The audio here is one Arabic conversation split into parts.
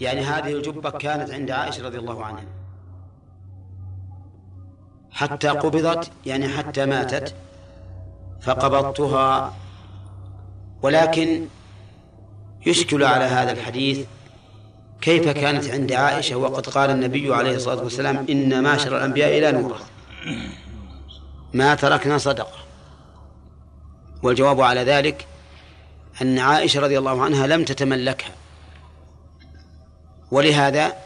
يعني هذه الجبة كانت عند عائشة رضي الله عنها. حتى قبضت يعني حتى ماتت فقبضتها. ولكن يشكل على هذا الحديث كيف كانت عند عائشة وقد قال النبي عليه الصلاة والسلام إن معشر الأنبياء لا نورث ما تركنا صدقة. والجواب على ذلك أن عائشة رضي الله عنها لم تتملكها. ولهذا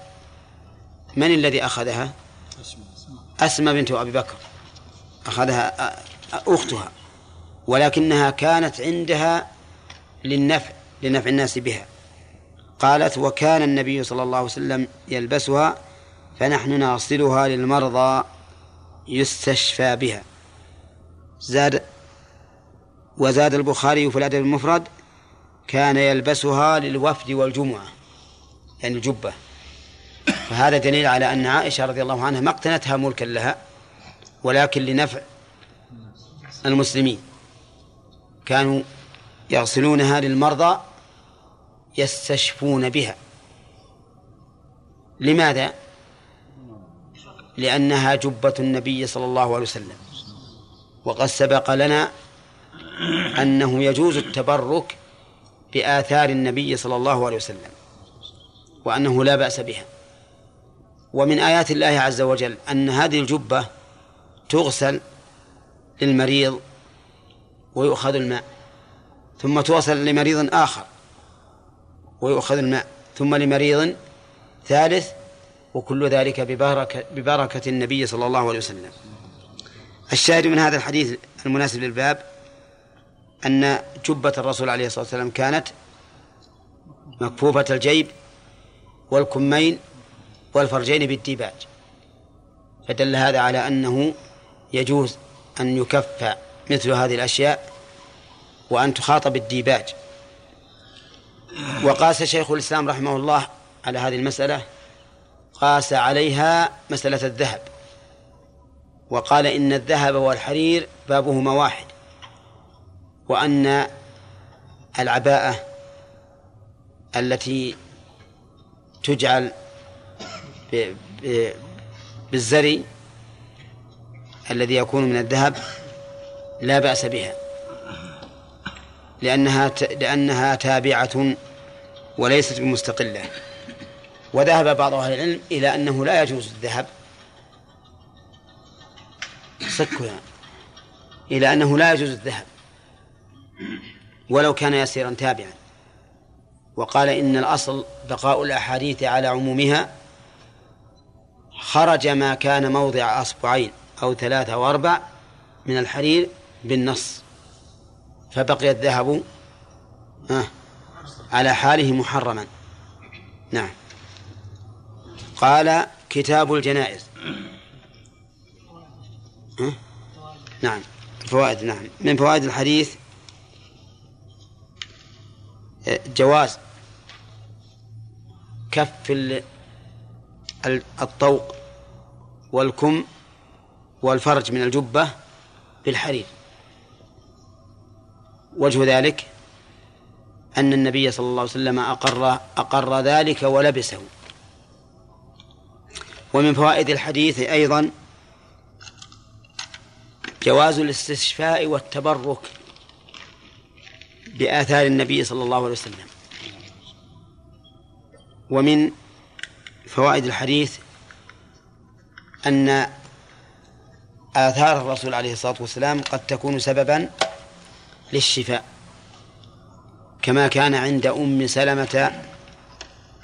من الذي أخذها؟ أسمى بنت أبي بكر. أخذها أختها. ولكنها كانت عندها للنفع لنفع الناس بها. قالت وكان النبي صلى الله عليه وسلم يلبسها فنحن ناصلها للمرضى يستشفى بها. زاد وزاد البخاري في الأدب المفرد كان يلبسها للوفد والجمعة. يعني الجبة. فهذا دليل على أن عائشة رضي الله عنها ما اقتنتها ملكا لها ولكن لنفع المسلمين. كانوا يغسلونها للمرضى يستشفون بها. لماذا؟ لأنها جبة النبي صلى الله عليه وسلم. وقد سبق لنا أنه يجوز التبرك بآثار النبي صلى الله عليه وسلم. وأنه لا بأس بها. ومن آيات الله عز وجل أن هذه الجبة تغسل للمريض ويؤخذ الماء ثم توصل لمريض آخر ويؤخذ الماء ثم لمريض ثالث وكل ذلك ببركة, ببركة النبي صلى الله عليه وسلم. الشاهد من هذا الحديث المناسب للباب أن جبة الرسول عليه الصلاة والسلام كانت مكفوفة الجيب والكمين والفرجين بالديباج. فدل هذا على أنه يجوز أن يكفى مثل هذه الأشياء وأن تخاطب الديباج وقاس شيخ الإسلام رحمه الله على هذه المسألة قاس عليها مسألة الذهب. وقال إن الذهب والحرير بابهما واحد وأن العباءة التي تجعل بالزري الذي يكون من الذهب لا بأس بها. لأنها لأنها تابعة وليست بمستقلة. وذهب بعض أهل العلم إلى أنه لا يجوز الذهب. صكها إلى أنه لا يجوز الذهب. ولو كان يسيرا تابعا. وقال إن الأصل بقاء الأحاديث على عمومها خرج ما كان موضع أصبعين أو ثلاثة أو أربع من الحرير بالنص فبقي الذهب على حاله محرما. نعم. قال كتاب الجنائز. نعم. فوائد نعم. من فوائد الحديث جواز كف الطوق والكم والفرج من الجبة بالحرير. وجه ذلك أن النبي صلى الله عليه وسلم أقر أقر ذلك ولبسه. ومن فوائد الحديث أيضا جواز الاستشفاء والتبرك بآثار النبي صلى الله عليه وسلم. ومن فوائد الحديث أن آثار الرسول عليه الصلاة والسلام قد تكون سببا للشفاء كما كان عند أم سلمة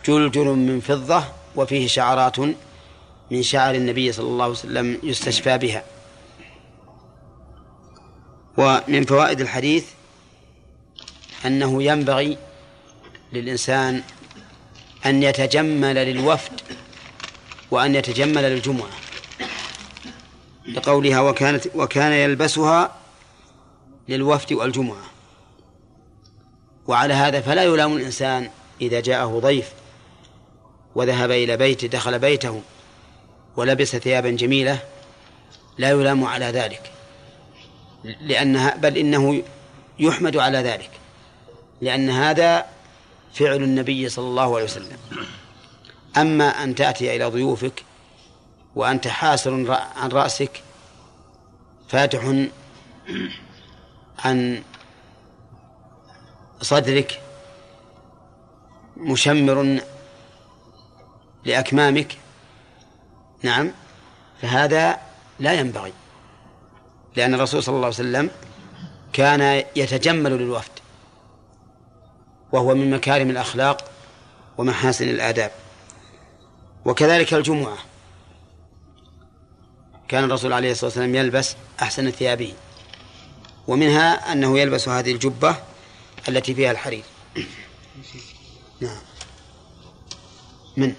جلجل من فضة وفيه شعرات من شعر النبي صلى الله عليه وسلم يستشفى بها. ومن فوائد الحديث أنه ينبغي للإنسان أن يتجمل للوفد وأن يتجمل للجمعة. لقولها وكانت وكان يلبسها للوفد والجمعة. وعلى هذا فلا يلام الإنسان إذا جاءه ضيف وذهب إلى بيته دخل بيته ولبس ثيابا جميلة لا يلام على ذلك. لأنها بل إنه يحمد على ذلك. لأن هذا فعل النبي صلى الله عليه وسلم. أما أن تأتي إلى ضيوفك وأنت حاسر عن رأسك فاتح عن صدرك مشمر لأكمامك. نعم فهذا لا ينبغي لأن الرسول صلى الله عليه وسلم كان يتجمل للوفد. وهو من مكارم الأخلاق ومحاسن الآداب. وكذلك الجمعة. كان الرسول عليه الصلاة والسلام يلبس أحسن ثيابه. ومنها أنه يلبس هذه الجبة التي فيها الحرير. نعم. من؟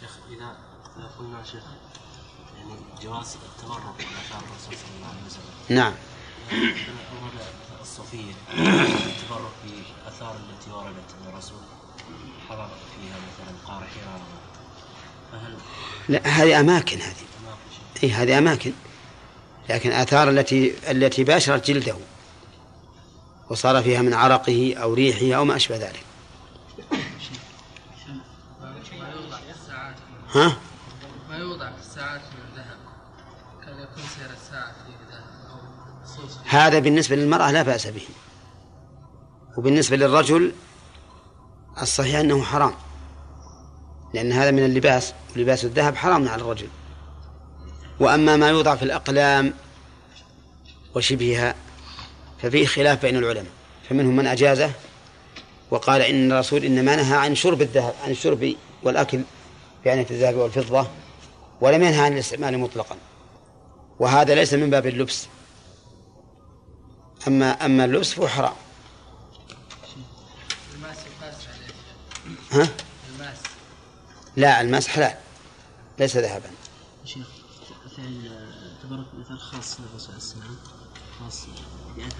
شيخ إذا إذا قلنا شيخ يعني جواز التبرك بآثار الرسول صلى الله عليه وسلم. نعم. الصوفية التبرك بآثار التي وردت عن الرسول. حضر فيها مثلا قار حراء فهل لا هذه أماكن هذه. شيء. أي هذه أماكن. لكن آثار التي التي باشرت جلده. وصار فيها من عرقه أو ريحه أو ما أشبه ذلك. ما يوضع في الساعات ها ما يوضع في الساعات من ذهب. كان يكون سير الساعة. هذا بالنسبة للمرأة لا بأس به. وبالنسبة للرجل الصحيح أنه حرام. لأن هذا من اللباس ولباس الذهب حرام على الرجل. وأما ما يوضع في الأقلام وشبهها ففيه خلاف بين العلماء. فمنهم من أجازه وقال إن الرسول إنما نهى عن شرب الذهب عن الشرب والأكل بآنية الذهب والفضة ولم ينهى عن الاستعمال مطلقا. وهذا ليس من باب اللبس. أما أما اللبس فهو حرام. الماس ها؟ الماس لا الماس حلال. ليس ذهبا. شيخ فعل تبرك مثال خاص للرسول عليه خاص يعني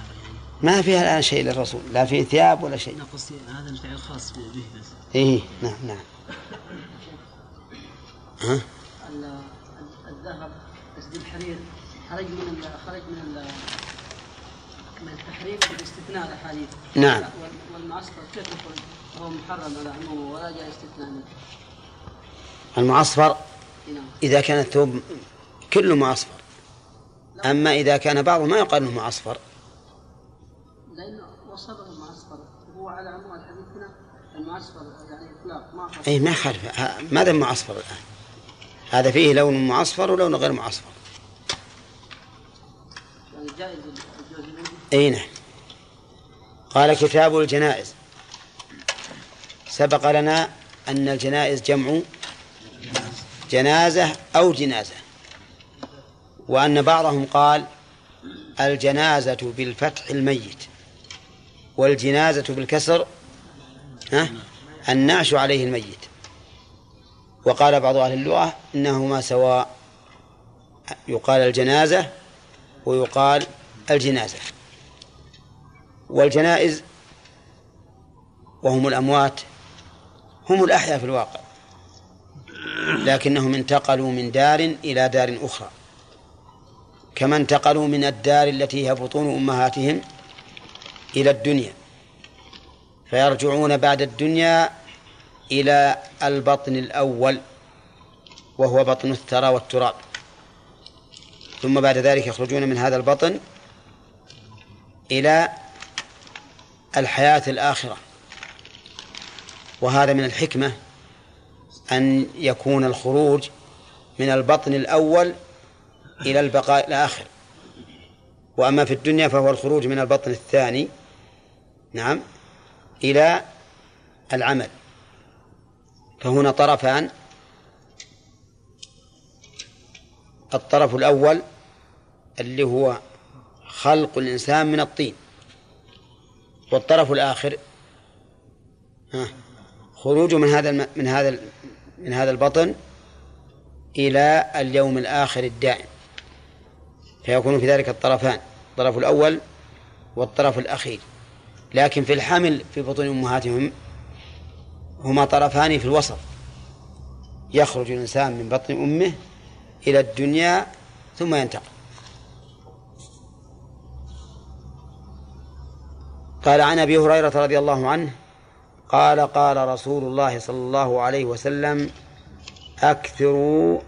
ما فيها الآن شيء للرسول. لا في ثياب ولا شيء. قصدي هذا الفعل خاص به بس إيه نعم نعم. ها؟ ال- الذهب قصدي الحرير خرج من خرج من من التحريم باستثناء الأحاديث. نعم. وال- والمعسكر كيف يخرج هو محرم على عمومه ولا جاء استثناء. منه المعصفر نعم. إذا كان الثوب كله معصفر أما إذا كان بعضه ما يقال أنه معصفر لأنه وصفه المعسكر هو على عموم الحديث هنا المعسكر يعني إطلاق ما أي ما يخالف. ها- ما دام معصفر الآن؟ هذا فيه لون معصفر ولون غير معصفر. يعني جائز الجوز منه أي نعم قال كتاب الجنائز. سبق لنا أن الجنائز جمع جنازة أو جنازة وأن بعضهم قال الجنازة بالفتح الميت والجنازة بالكسر ها النعش عليه الميت. وقال بعض أهل اللغة إنهما سواء يقال الجنازة ويقال الجنازة. والجنائز وهم الأموات هم الأحياء في الواقع لكنهم انتقلوا من دار إلى دار أخرى كما انتقلوا من الدار التي هي بطون أمهاتهم إلى الدنيا فيرجعون بعد الدنيا إلى البطن الأول وهو بطن الثرى والتراب ثم بعد ذلك يخرجون من هذا البطن إلى الحياة الآخرة. وهذا من الحكمة أن يكون الخروج من البطن الأول إلى البقاء الآخر. وأما في الدنيا فهو الخروج من البطن الثاني نعم إلى العمل. فهنا طرفان الطرف الأول اللي هو خلق الإنسان من الطين. والطرف الآخر ها خروجه من هذا. من هذا. من هذا البطن إلى اليوم الآخر الدائم فيكون في ذلك الطرفان الطرف الأول والطرف الأخير لكن في الحمل في بطون أمهاتهم هما طرفان في الوسط يخرج الإنسان من بطن أمه إلى الدنيا ثم ينتقل قال عن أبي هريرة رضي الله عنه قال قال رسول الله صلى الله عليه وسلم أكثروا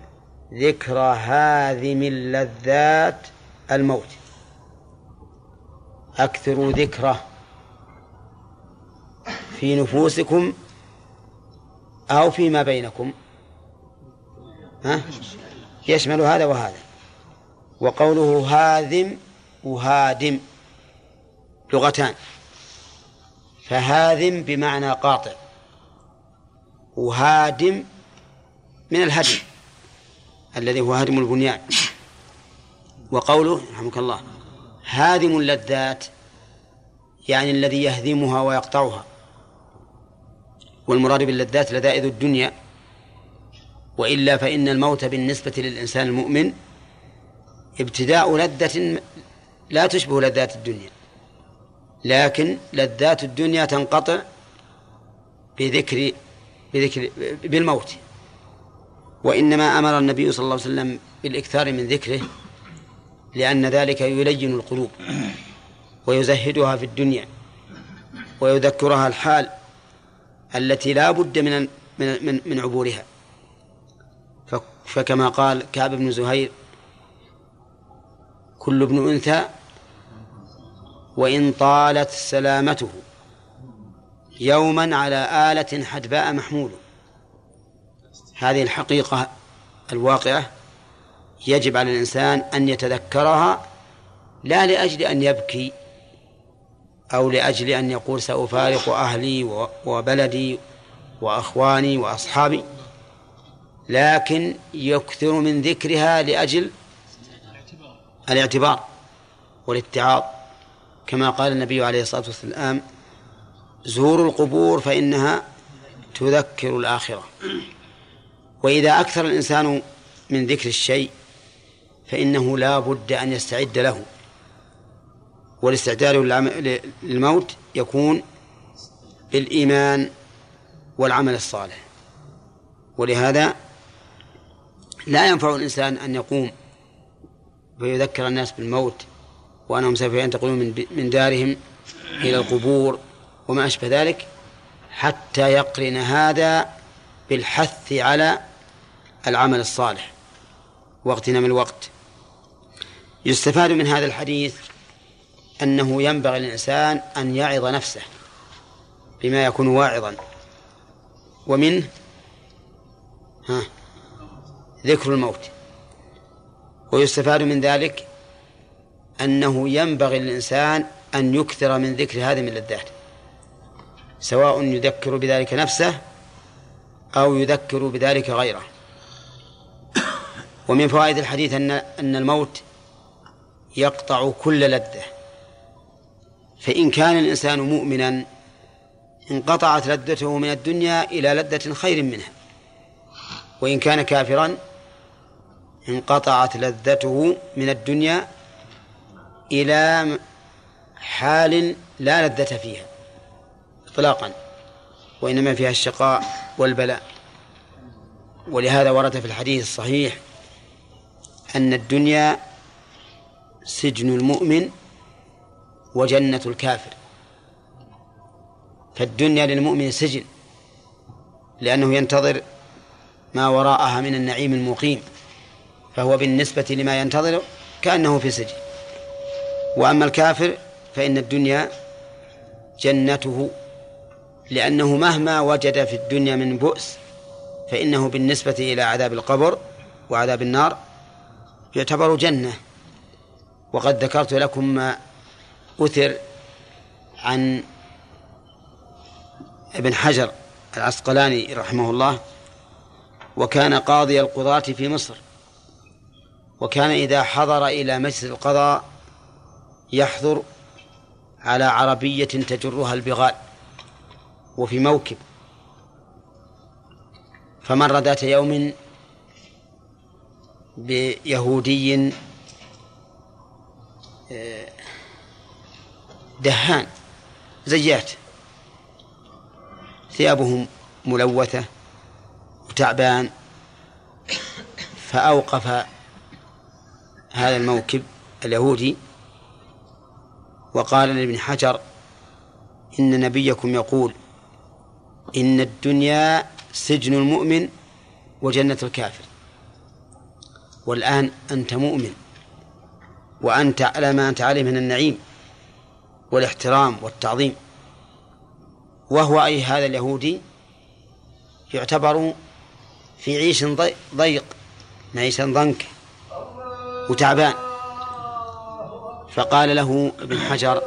ذكر هاذم اللذات الموت. أكثروا ذكره في نفوسكم أو فيما بينكم. ها؟ يشمل هذا وهذا. وقوله هاذم وهادم لغتان. فهاذم بمعنى قاطع. وهادم من الهدم الذي هو هدم البنيان. وقوله رحمك الله هادم اللذات يعني الذي يهدمها ويقطعها. والمراد باللذات لذائذ الدنيا. وإلا فإن الموت بالنسبة للإنسان المؤمن ابتداء لذة لا تشبه لذات الدنيا. لكن لذات الدنيا تنقطع بذكر بذكر بالموت. وإنما أمر النبي صلى الله عليه وسلم بالإكثار من ذكره لأن ذلك يلين القلوب ويزهدها في الدنيا ويذكرها الحال التي لا بد من من من, من عبورها. فكما قال كعب بن زهير كل ابن أنثى وإن طالت سلامته يوما على آلة حدباء محمول هذه الحقيقة الواقعة يجب على الإنسان أن يتذكرها لا لأجل أن يبكي أو لأجل أن يقول سأفارق أهلي وبلدي وأخواني وأصحابي لكن يكثر من ذكرها لأجل الاعتبار والاتعاظ كما قال النبي عليه الصلاة والسلام زوروا القبور فإنها تذكر الآخرة. وإذا أكثر الإنسان من ذكر الشيء فإنه لا بد أن يستعد له. والاستعداد للموت يكون بالإيمان والعمل الصالح. ولهذا لا ينفع الإنسان أن يقوم ويذكر الناس بالموت وأنهم سوف ينتقلون من دارهم إلى القبور وما أشبه ذلك حتى يقرن هذا بالحث على العمل الصالح واغتنام الوقت. يستفاد من هذا الحديث أنه ينبغي للإنسان أن يعظ نفسه بما يكون واعظا. ومنه ها ذكر الموت. ويستفاد من ذلك أنه ينبغي للإنسان أن يكثر من ذكر هذه من اللذات سواء يذكر بذلك نفسه أو يذكر بذلك غيره. ومن فوائد الحديث أن أن الموت يقطع كل لذة. فإن كان الإنسان مؤمنا انقطعت لذته من الدنيا إلى لذة خير منها. وإن كان كافرا انقطعت لذته من الدنيا إلى حال لا لذة فيها إطلاقا وإنما فيها الشقاء والبلاء. ولهذا ورد في الحديث الصحيح أن الدنيا سجن المؤمن وجنة الكافر. فالدنيا للمؤمن سجن لأنه ينتظر ما وراءها من النعيم المقيم فهو بالنسبة لما ينتظر كأنه في سجن. وأما الكافر فإن الدنيا جنته لأنه مهما وجد في الدنيا من بؤس فإنه بالنسبة إلى عذاب القبر وعذاب النار يعتبر جنة. وقد ذكرت لكم ما أثر عن ابن حجر العسقلاني رحمه الله وكان قاضي القضاة في مصر وكان إذا حضر إلى مجلس القضاء يحضر على عربية تجرها البغال وفي موكب. فمر ذات يوم بيهودي آه، دهان زيات. ثيابهم ملوثة وتعبان. فأوقف هذا الموكب اليهودي وقال لابن حجر إن نبيكم يقول إن الدنيا سجن المؤمن وجنة الكافر والآن أنت مؤمن وأنت على ما أنت عليه من النعيم والاحترام والتعظيم وهو أي هذا اليهودي يعتبر في عيش ضيق معيشا ضنك وتعبان. فقال له ابن حجر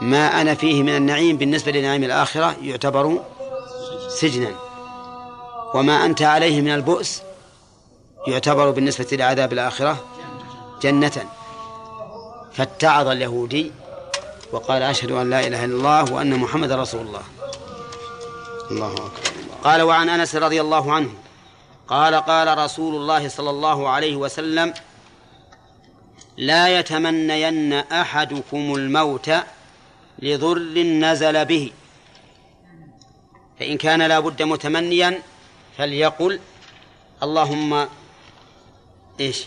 ما أنا فيه من النعيم بالنسبة لنعيم الآخرة يعتبر سجنا وما أنت عليه من البؤس يعتبر بالنسبة لعذاب الآخرة جنة. فاتعظ اليهودي وقال أشهد أن لا إله إلا الله وأن محمد رسول الله. الله أكبر. قال وعن أنس رضي الله عنه قال قال رسول الله صلى الله عليه وسلم لا يتمنين أحدكم الموت لضر نزل به. فإن كان لا بد متمنيا فليقل اللهم إيش؟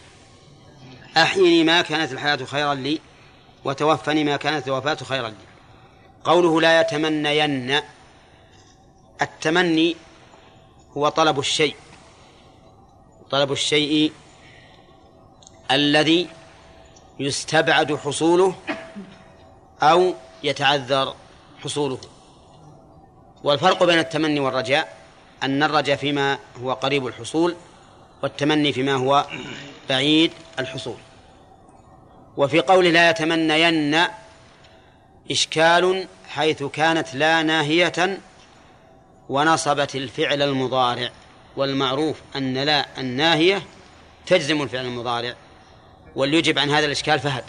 أحيني ما كانت الحياة خيرا لي وتوفني ما كانت الوفاة خيرا لي. قوله لا يتمنين التمني هو طلب الشيء. طلب الشيء الذي يستبعد حصوله أو يتعذر حصوله. والفرق بين التمني والرجاء أن الرجاء فيما هو قريب الحصول والتمني فيما هو بعيد الحصول. وفي قوله لا يتمنين إشكال حيث كانت لا ناهية ونصبت الفعل المضارع. والمعروف أن لا الناهية تجزم الفعل المضارع. وليجب عن هذا الإشكال فهد.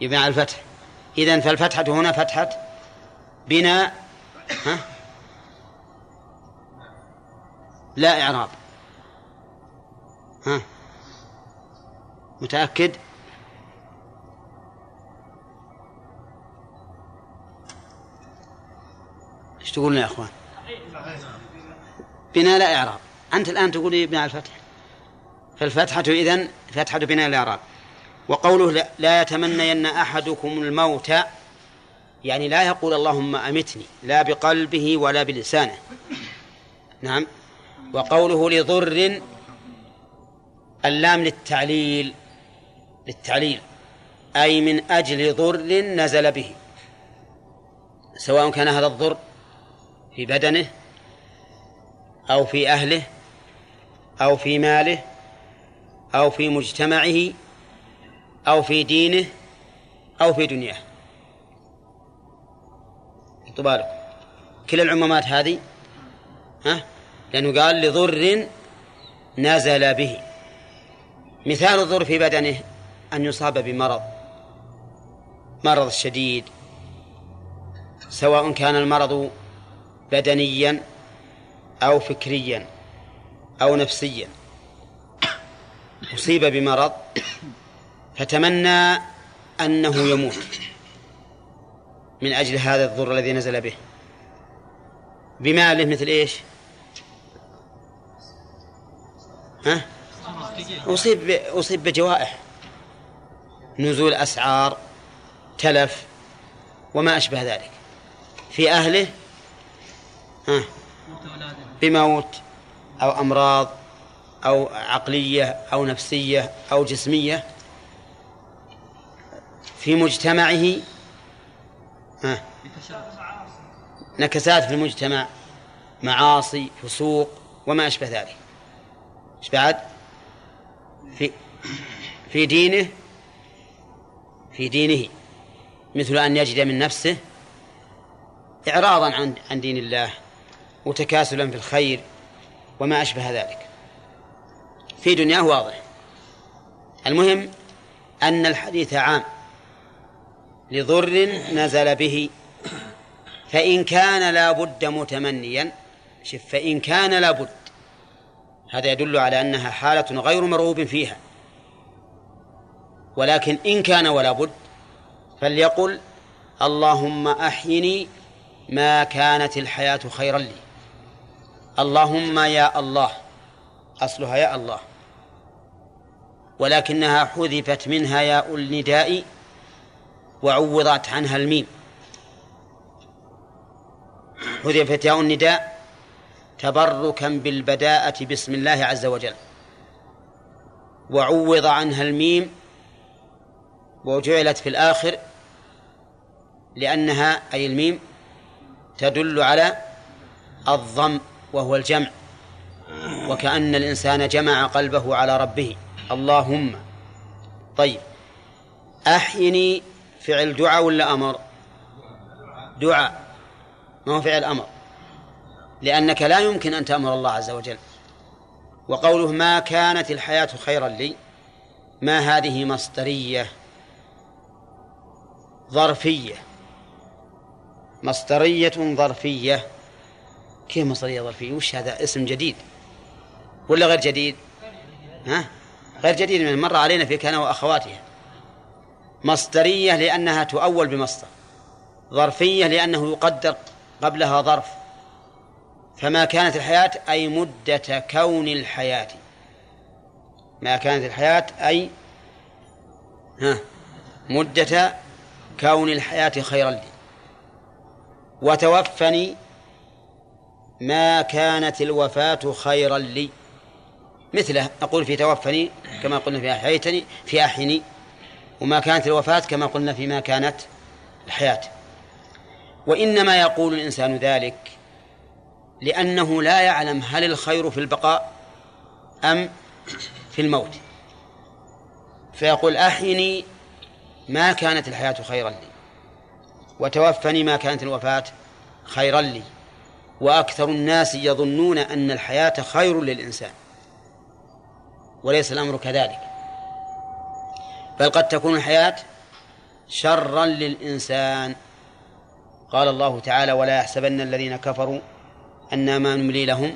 يبنى على الفتح. إذن فالفتحة هنا فتحة بناء ها؟ لا إعراب. ها؟ متأكد؟ إيش تقولون يا إخوان؟ بناء لا اعراب أنت الآن تقول بناء الفتح. فالفتحة إذن فتحة بناء الإعراب. وقوله لا يتمنين أحدكم الموت يعني لا يقول اللهم أمتني لا بقلبه ولا بلسانه. نعم. وقوله لضر اللام للتعليل للتعليل أي من أجل ضر نزل به سواء كان هذا الضر في بدنه أو في أهله أو في ماله أو في مجتمعه أو في دينه أو في دنياه. بالك كل العمومات هذه ها لأنه قال لضر نزل به. مثال الضر في بدنه أن يصاب بمرض مرض شديد سواء كان المرض بدنيا أو فكريا أو نفسيا. أصيب بمرض فتمنى أنه يموت من أجل هذا الضر الذي نزل به. بماله مثل إيش ها؟ أصيب أصيب بجوائح. نزول أسعار تلف وما أشبه ذلك. في أهله؟ ها؟ بموت أو أمراض أو عقلية أو نفسية أو جسمية في مجتمعه نكسات في المجتمع معاصي فسوق وما أشبه ذلك إيش بعد؟ في في دينه في دينه مثل أن يجد من نفسه إعراضا عن عن دين الله وتكاسلا في الخير وما أشبه ذلك. في دنياه واضح. المهم أن الحديث عام لضر نزل به فإن كان لا بد متمنيا شف فإن كان لا بد هذا يدل على أنها حالة غير مرغوب فيها. ولكن إن كان ولا بد فليقل اللهم أحيني ما كانت الحياة خيرا لي. اللهم يا الله أصلها يا الله. ولكنها حذفت منها ياء النداء وعوضت عنها الميم. حذفت ياء النداء تبركا بالبداءة بسم الله عز وجل. وعوض عنها الميم وجعلت في الآخر لأنها أي الميم تدل على الضم. وهو الجمع وكأن الإنسان جمع قلبه على ربه. اللهم. طيب. أحيني فعل دعاء ولا أمر؟ دعاء. ما هو فعل أمر؟ لأنك لا يمكن أن تأمر الله عز وجل. وقوله ما كانت الحياة خيرا لي؟ ما هذه مصدرية؟ ظرفية. مصدرية ظرفية. كيف مصدرية ظرفية وش هذا؟ اسم جديد. ولا غير جديد؟ ها؟ غير جديد من مر علينا في كان وأخواتها. مصدرية لأنها تؤول بمصدر. ظرفية لأنه يقدر قبلها ظرف. فما كانت الحياة أي مدة كون الحياة. ما كانت الحياة أي ها؟ مدة كون الحياة خيرا لي. وتوفني ما كانت الوفاة خيرا لي. مثله أقول في توفني كما قلنا في أحييتني في أحيني. وما كانت الوفاة كما قلنا فيما كانت الحياة. وإنما يقول الإنسان ذلك لأنه لا يعلم هل الخير في البقاء أم في الموت. فيقول أحيني ما كانت الحياة خيرا لي. وتوفني ما كانت الوفاة خيرا لي. وأكثر الناس يظنون أن الحياة خير للإنسان وليس الأمر كذلك. بل قد تكون الحياة شرا للإنسان. قال الله تعالى ولا يحسبن الذين كفروا أن ما نملي لهم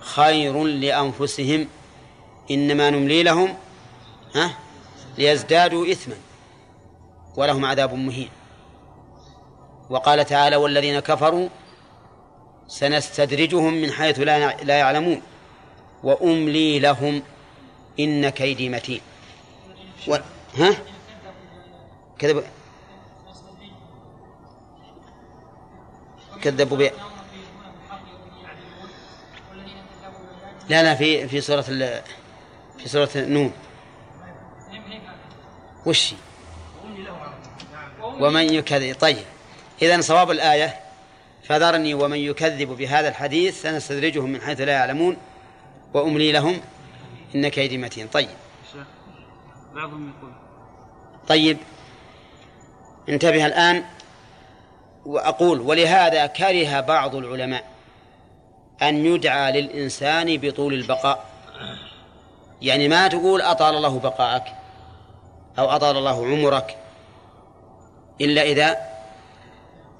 خير لأنفسهم إنما نملي لهم ها ليزدادوا إثما ولهم عذاب مهين. وقال تعالى والذين كفروا سنستدرجهم من حيث لا يعلمون. وأملي لهم إن كيدي متين. و... ها؟ كذب. كذبوا ب... لا لا في في سورة ال... في سورة النون وش ومن يكذب طيب. إذا صواب الآية فذرني ومن يكذب بهذا الحديث سنستدرجهم من حيث لا يعلمون وأملي لهم إن كيدي متين. طيب. بعضهم يقول. طيب. انتبه الآن وأقول ولهذا كره بعض العلماء أن يدعى للإنسان بطول البقاء. يعني ما تقول أطال الله بقاءك أو أطال الله عمرك إلا إذا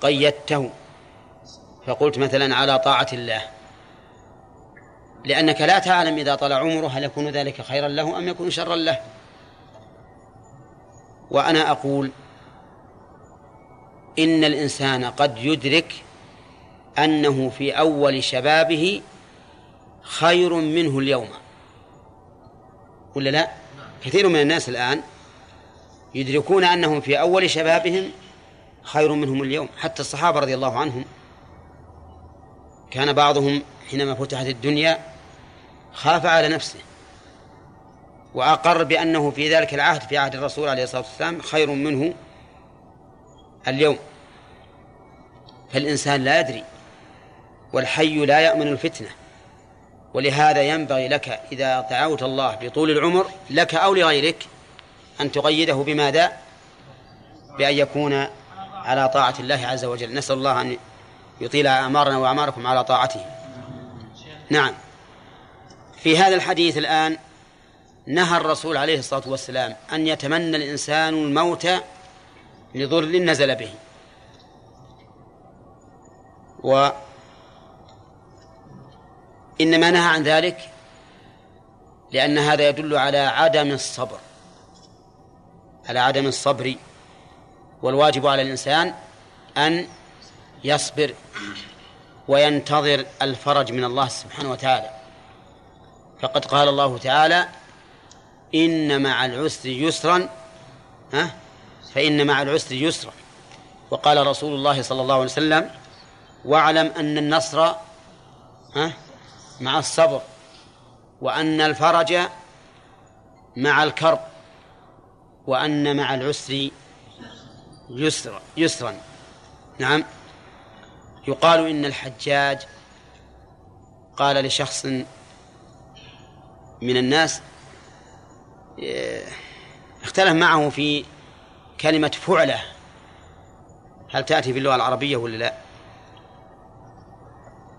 قيدته. فقلت مثلا على طاعة الله. لأنك لا تعلم إذا طال عمره هل يكون ذلك خيرا له أم يكون شرا له. وأنا أقول إن الإنسان قد يدرك أنه في أول شبابه خير منه اليوم. ولا لا؟ كثير من الناس الآن يدركون أنهم في أول شبابهم خير منهم اليوم. حتى الصحابة رضي الله عنهم كان بعضهم حينما فتحت الدنيا خاف على نفسه وأقر بأنه في ذلك العهد في عهد الرسول عليه الصلاة والسلام خير منه اليوم فالإنسان لا يدري والحي لا يأمن الفتنة ولهذا ينبغي لك إذا دعوت الله بطول العمر لك أو لغيرك أن تقيده بماذا؟ بأن يكون على طاعة الله عز وجل نسأل الله أن يطيل أعمارنا وأعماركم على طاعته. نعم. في هذا الحديث الآن نهى الرسول عليه الصلاة والسلام أن يتمنى الإنسان الموت لضر نزل به. وإنما نهى عن ذلك لأن هذا يدل على عدم الصبر. على عدم الصبر والواجب على الإنسان أن يصبر وينتظر الفرج من الله سبحانه وتعالى. فقد قال الله تعالى إن مع العسر يسرا ها؟ فإن مع العسر يسرا. وقال رسول الله صلى الله عليه وسلم واعلم أن النصر ها؟ مع الصبر وأن الفرج مع الكرب وأن مع العسر يسرا. يسرا. نعم. يقال إن الحجاج قال لشخص من الناس إيه، اختلف معه في كلمة فعلة. هل تأتي في اللغة العربية ولا لا؟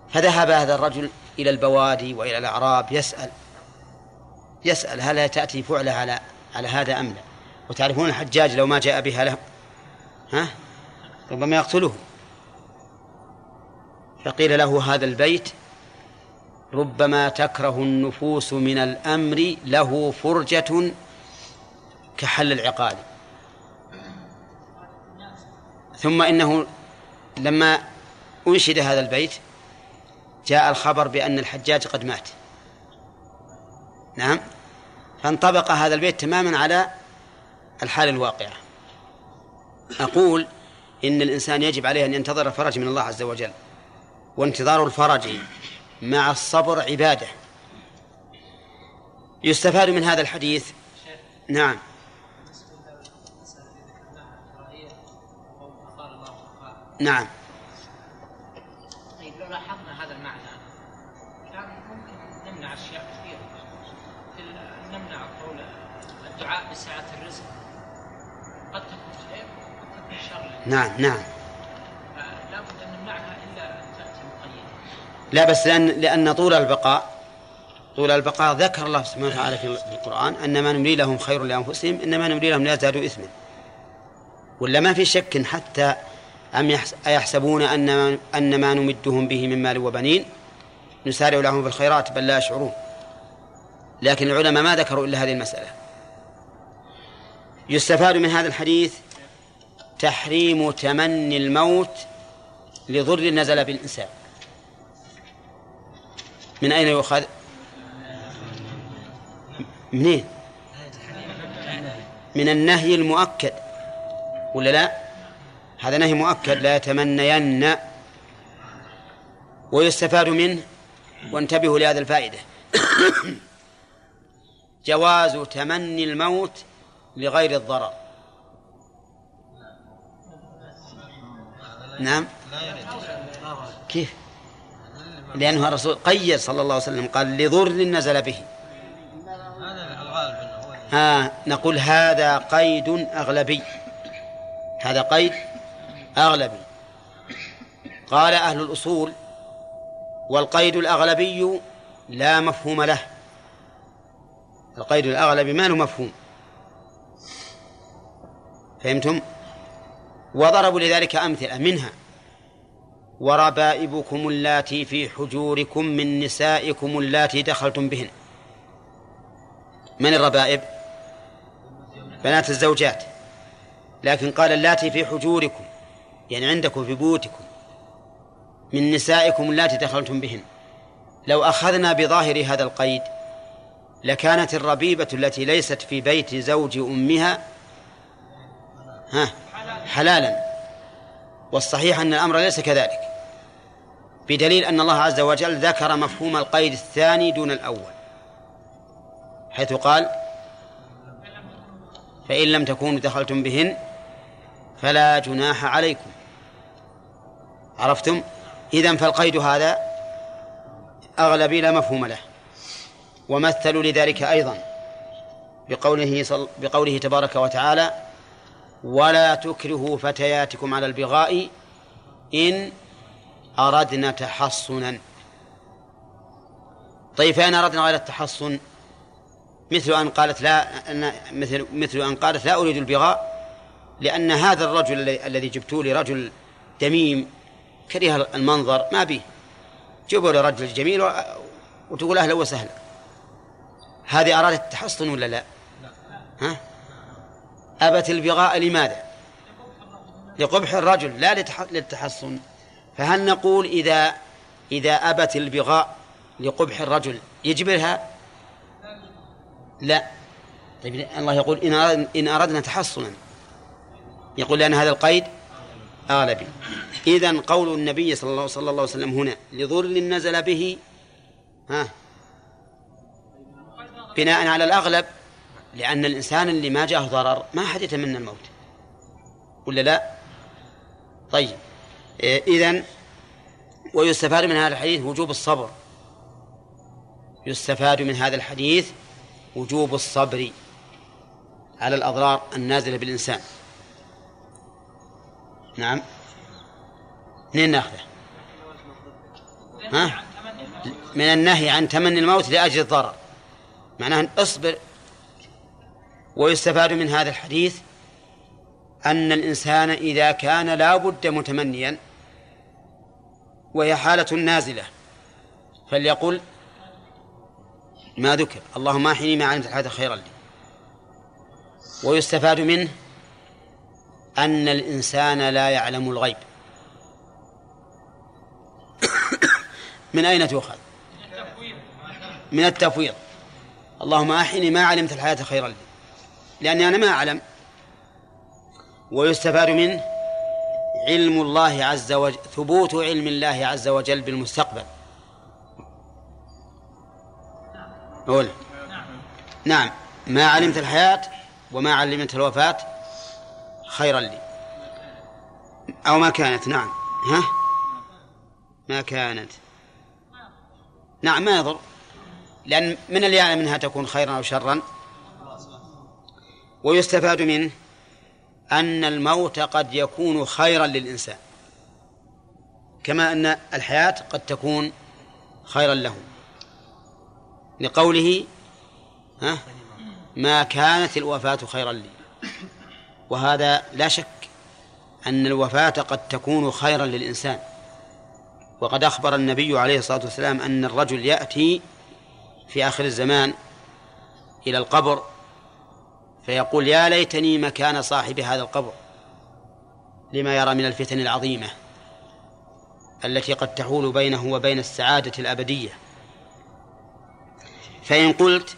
فذهب هذا الرجل إلى البوادي وإلى الأعراب يسأل يسأل هل تأتي فعلة على على هذا أم لا؟ وتعرفون الحجاج لو ما جاء بها له ها؟ ربما يقتله. فقيل له هذا البيت ربما تكره النفوس من الأمر له فرجة كحل العقال ثم إنه لما أنشد هذا البيت جاء الخبر بأن الحجاج قد مات. نعم. فانطبق هذا البيت تماما على الحال الواقعة أقول إن الإنسان يجب عليه أن ينتظر الفرج من الله عز وجل. وانتظار الفرج مع الصبر عبادة. يستفاد من هذا الحديث؟ نعم. نعم. طيب لو لاحظنا هذا المعنى كان ممكن نمنع أشياء كثيرة. نمنع قول الدعاء بسعة الرزق. قد تكون خير وقد تكون شر. نعم نعم. لا بس لأن لأن طول البقاء طول البقاء ذكر الله سبحانه وتعالى في القرآن أن ما نملي لهم خير لأنفسهم إنما نملي لهم ليزدادوا إثما. ولا ما في شك حتى أم يحس- أيحسبون أن أن ما نمدهم به من مال وبنين نسارع لهم في الخيرات بل لا يشعرون. لكن العلماء ما ذكروا إلا هذه المسألة. يستفاد من هذا الحديث تحريم تمني الموت لضر نزل بالإنسان. من أين يؤخذ؟ منين؟ من النهي المؤكد. ولا لا؟ هذا نهي مؤكد. لا يتمنين ويستفاد منه. وانتبهوا لهذه الفائدة. جواز تمني الموت لغير الضرر. نعم؟ كيف؟ لأنه الرسول قيد صلى الله عليه وسلم قال لضر نزل به. ها نقول هذا قيد أغلبي. هذا قيد أغلبي. قال أهل الأصول والقيد الأغلبي لا مفهوم له. القيد الأغلبي ما له مفهوم. فهمتم؟ وضربوا لذلك أمثلة منها. وربائبكم اللاتي في حجوركم من نسائكم اللاتي دخلتم بهن. من الربائب؟ بنات الزوجات. لكن قال اللاتي في حجوركم يعني عندكم في بيوتكم من نسائكم اللاتي دخلتم بهن. لو أخذنا بظاهر هذا القيد لكانت الربيبة التي ليست في بيت زوج أمها ها حلالا. والصحيح أن الأمر ليس كذلك. بدليل أن الله عز وجل ذكر مفهوم القيد الثاني دون الأول. حيث قال فإن لم تكونوا دخلتم بهن فلا جناح عليكم. عرفتم؟ إذن فالقيد هذا أغلبي لا مفهوم له ومثلوا لذلك أيضا بقوله صل... بقوله تبارك وتعالى ولا تكرهوا فتياتكم على البغاء إن أردنا تحصنا طيب فإن أردنا غير التحصن مثل أن قالت لا أن مثل مثل أن قالت لا أريد البغاء لأن هذا الرجل الذي- جبتوه لي رجل دميم كره المنظر ما به جيبوا لي رجل جميل وتقول أهلا وسهلا هذه أرادت التحصن ولا لا؟ ها؟ أبت البغاء لماذا؟ لقبح الرجل لا لتح- للتحصن فهل نقول إذا إذا أبت البغاء لقبح الرجل يجبرها؟ لا. طيب الله يقول إن أردنا, إن أردنا تحصنا. يقول لأن هذا القيد آلبي إذا قول النبي صلى الله, صلى الله عليه وسلم هنا لضر نزل به ها بناء على الأغلب لأن الإنسان اللي ما جاءه ضرر ما حد يتمنى الموت. ولا لا؟ طيب. إذا ويستفاد من هذا الحديث وجوب الصبر. يستفاد من هذا الحديث وجوب الصبر على الأضرار النازلة بالإنسان. نعم. منين ناخذه؟ ها؟ من النهي عن تمني الموت لأجل الضرر. معناه اصبر. ويستفاد من هذا الحديث أن الإنسان إذا كان لا بد متمنيا وهي حالة نازلة. فليقل ما ذكر. اللهم أحيني ما علمت الحياة خيرا لي. ويستفاد منه أن الإنسان لا يعلم الغيب. من أين تؤخذ؟ من التفويض. اللهم أحيني ما علمت الحياة خيرا لي. لأني أنا ما أعلم. ويستفاد منه علم الله عز وجل ثبوت علم الله عز وجل بالمستقبل. أولا نعم. ما علمت الحياة وما علمت الوفاة خيرا لي. أو ما كانت نعم. ها؟ ما كانت. نعم ما يضر. لأن من اللي يعلم منها تكون خيرا أو شرا. ويستفاد منه أن الموت قد يكون خيرا للإنسان كما أن الحياة قد تكون خيرا له. لقوله ها ما كانت الوفاة خيرا لي. وهذا لا شك أن الوفاة قد تكون خيرا للإنسان. وقد أخبر النبي عليه الصلاة والسلام أن الرجل يأتي في آخر الزمان إلى القبر فيقول يا ليتني مكان صاحب هذا القبر لما يرى من الفتن العظيمة التي قد تحول بينه وبين السعادة الأبدية. فإن قلت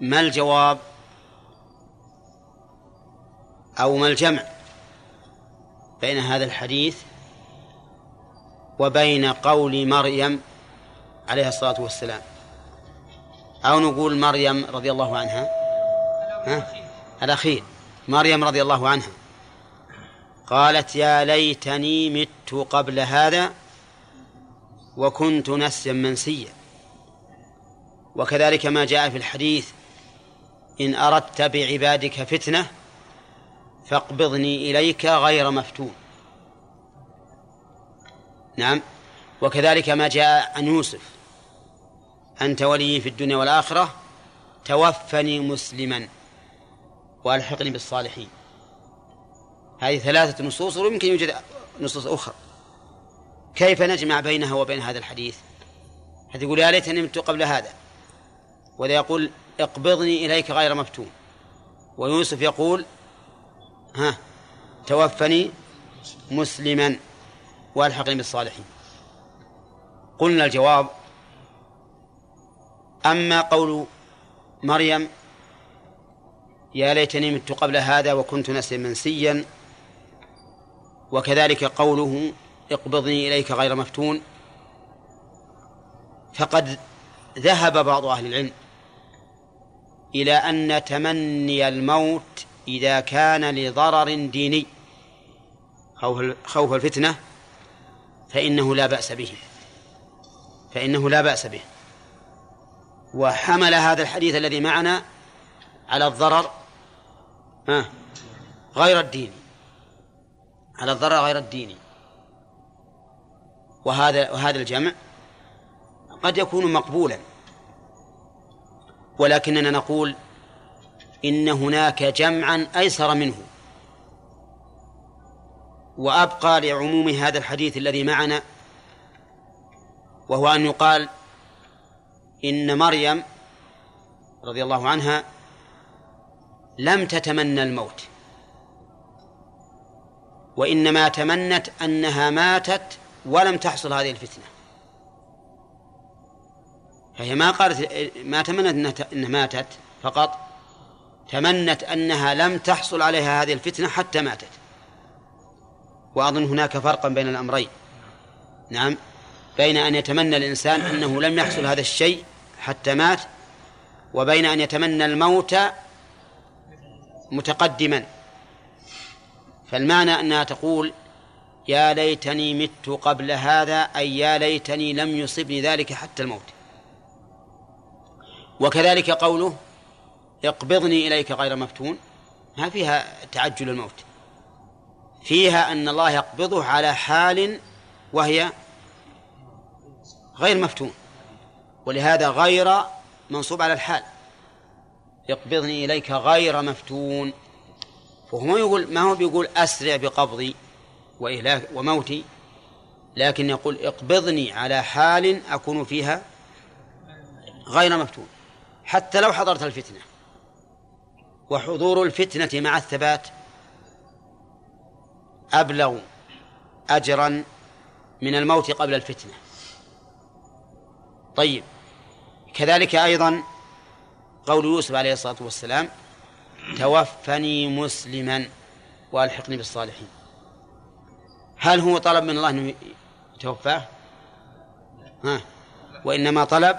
ما الجواب؟ أو ما الجمع بين هذا الحديث وبين قول مريم عليها الصلاة والسلام؟ أو نقول مريم رضي الله عنها؟ ها؟ الأخير مريم رضي الله عنها. قالت يا ليتني مت قبل هذا وكنت نسيا منسيا. وكذلك ما جاء في الحديث إن أردت بعبادك فتنة فاقبضني إليك غير مفتون. نعم. وكذلك ما جاء عن يوسف أنت ولي في الدنيا والآخرة توفني مسلما وألحقني بالصالحين. هذه ثلاثة نصوص ويمكن يوجد نصوص أخرى. كيف نجمع بينها وبين هذا الحديث؟ هذا يقول يا ليتني مت قبل هذا. وذا يقول اقبضني إليك غير مفتون. ويوسف يقول ها توفني مسلما وألحقني بالصالحين. قلنا الجواب أما قول مريم يا ليتني مت قبل هذا وكنت نسيا منسيا وكذلك قوله اقبضني إليك غير مفتون فقد ذهب بعض أهل العلم إلى أن تمني الموت إذا كان لضرر ديني خوف الفتنة فإنه لا بأس به فإنه لا بأس به. وحمل هذا الحديث الذي معنا على الضرر ها غير الديني على الضرر غير الديني وهذا وهذا الجمع قد يكون مقبولا. ولكننا نقول إن هناك جمعا أيسر منه. وأبقى لعموم هذا الحديث الذي معنا وهو أن يقال إن مريم رضي الله عنها لم تتمنى الموت. وإنما تمنت أنها ماتت ولم تحصل هذه الفتنة. فهي ما قالت ما تمنت إنها ماتت فقط تمنت أنها لم تحصل عليها هذه الفتنة حتى ماتت. وأظن هناك فرقا بين الأمرين. نعم. بين أن يتمنى الإنسان أنه لم يحصل هذا الشيء حتى مات وبين أن يتمنى الموت متقدما. فالمعنى أنها تقول يا ليتني مت قبل هذا أي يا ليتني لم يصبني ذلك حتى الموت. وكذلك قوله اقبضني إليك غير مفتون. ما فيها تعجل الموت. فيها أن الله يقبضه على حال وهي غير مفتون. ولهذا غير منصوب على الحال. يقبضني إليك غير مفتون. فهو يقول ما هو بيقول أسرع بقبضي وإهلاك وموتي لكن يقول اقبضني على حال أكون فيها غير مفتون. حتى لو حضرت الفتنة وحضور الفتنة مع الثبات أبلغ أجرا من الموت قبل الفتنة. طيب. كذلك أيضا قول يوسف عليه الصلاة والسلام توفني مسلما وألحقني بالصالحين. هل هو طلب من الله أنه يتوفاه؟ ها وإنما طلب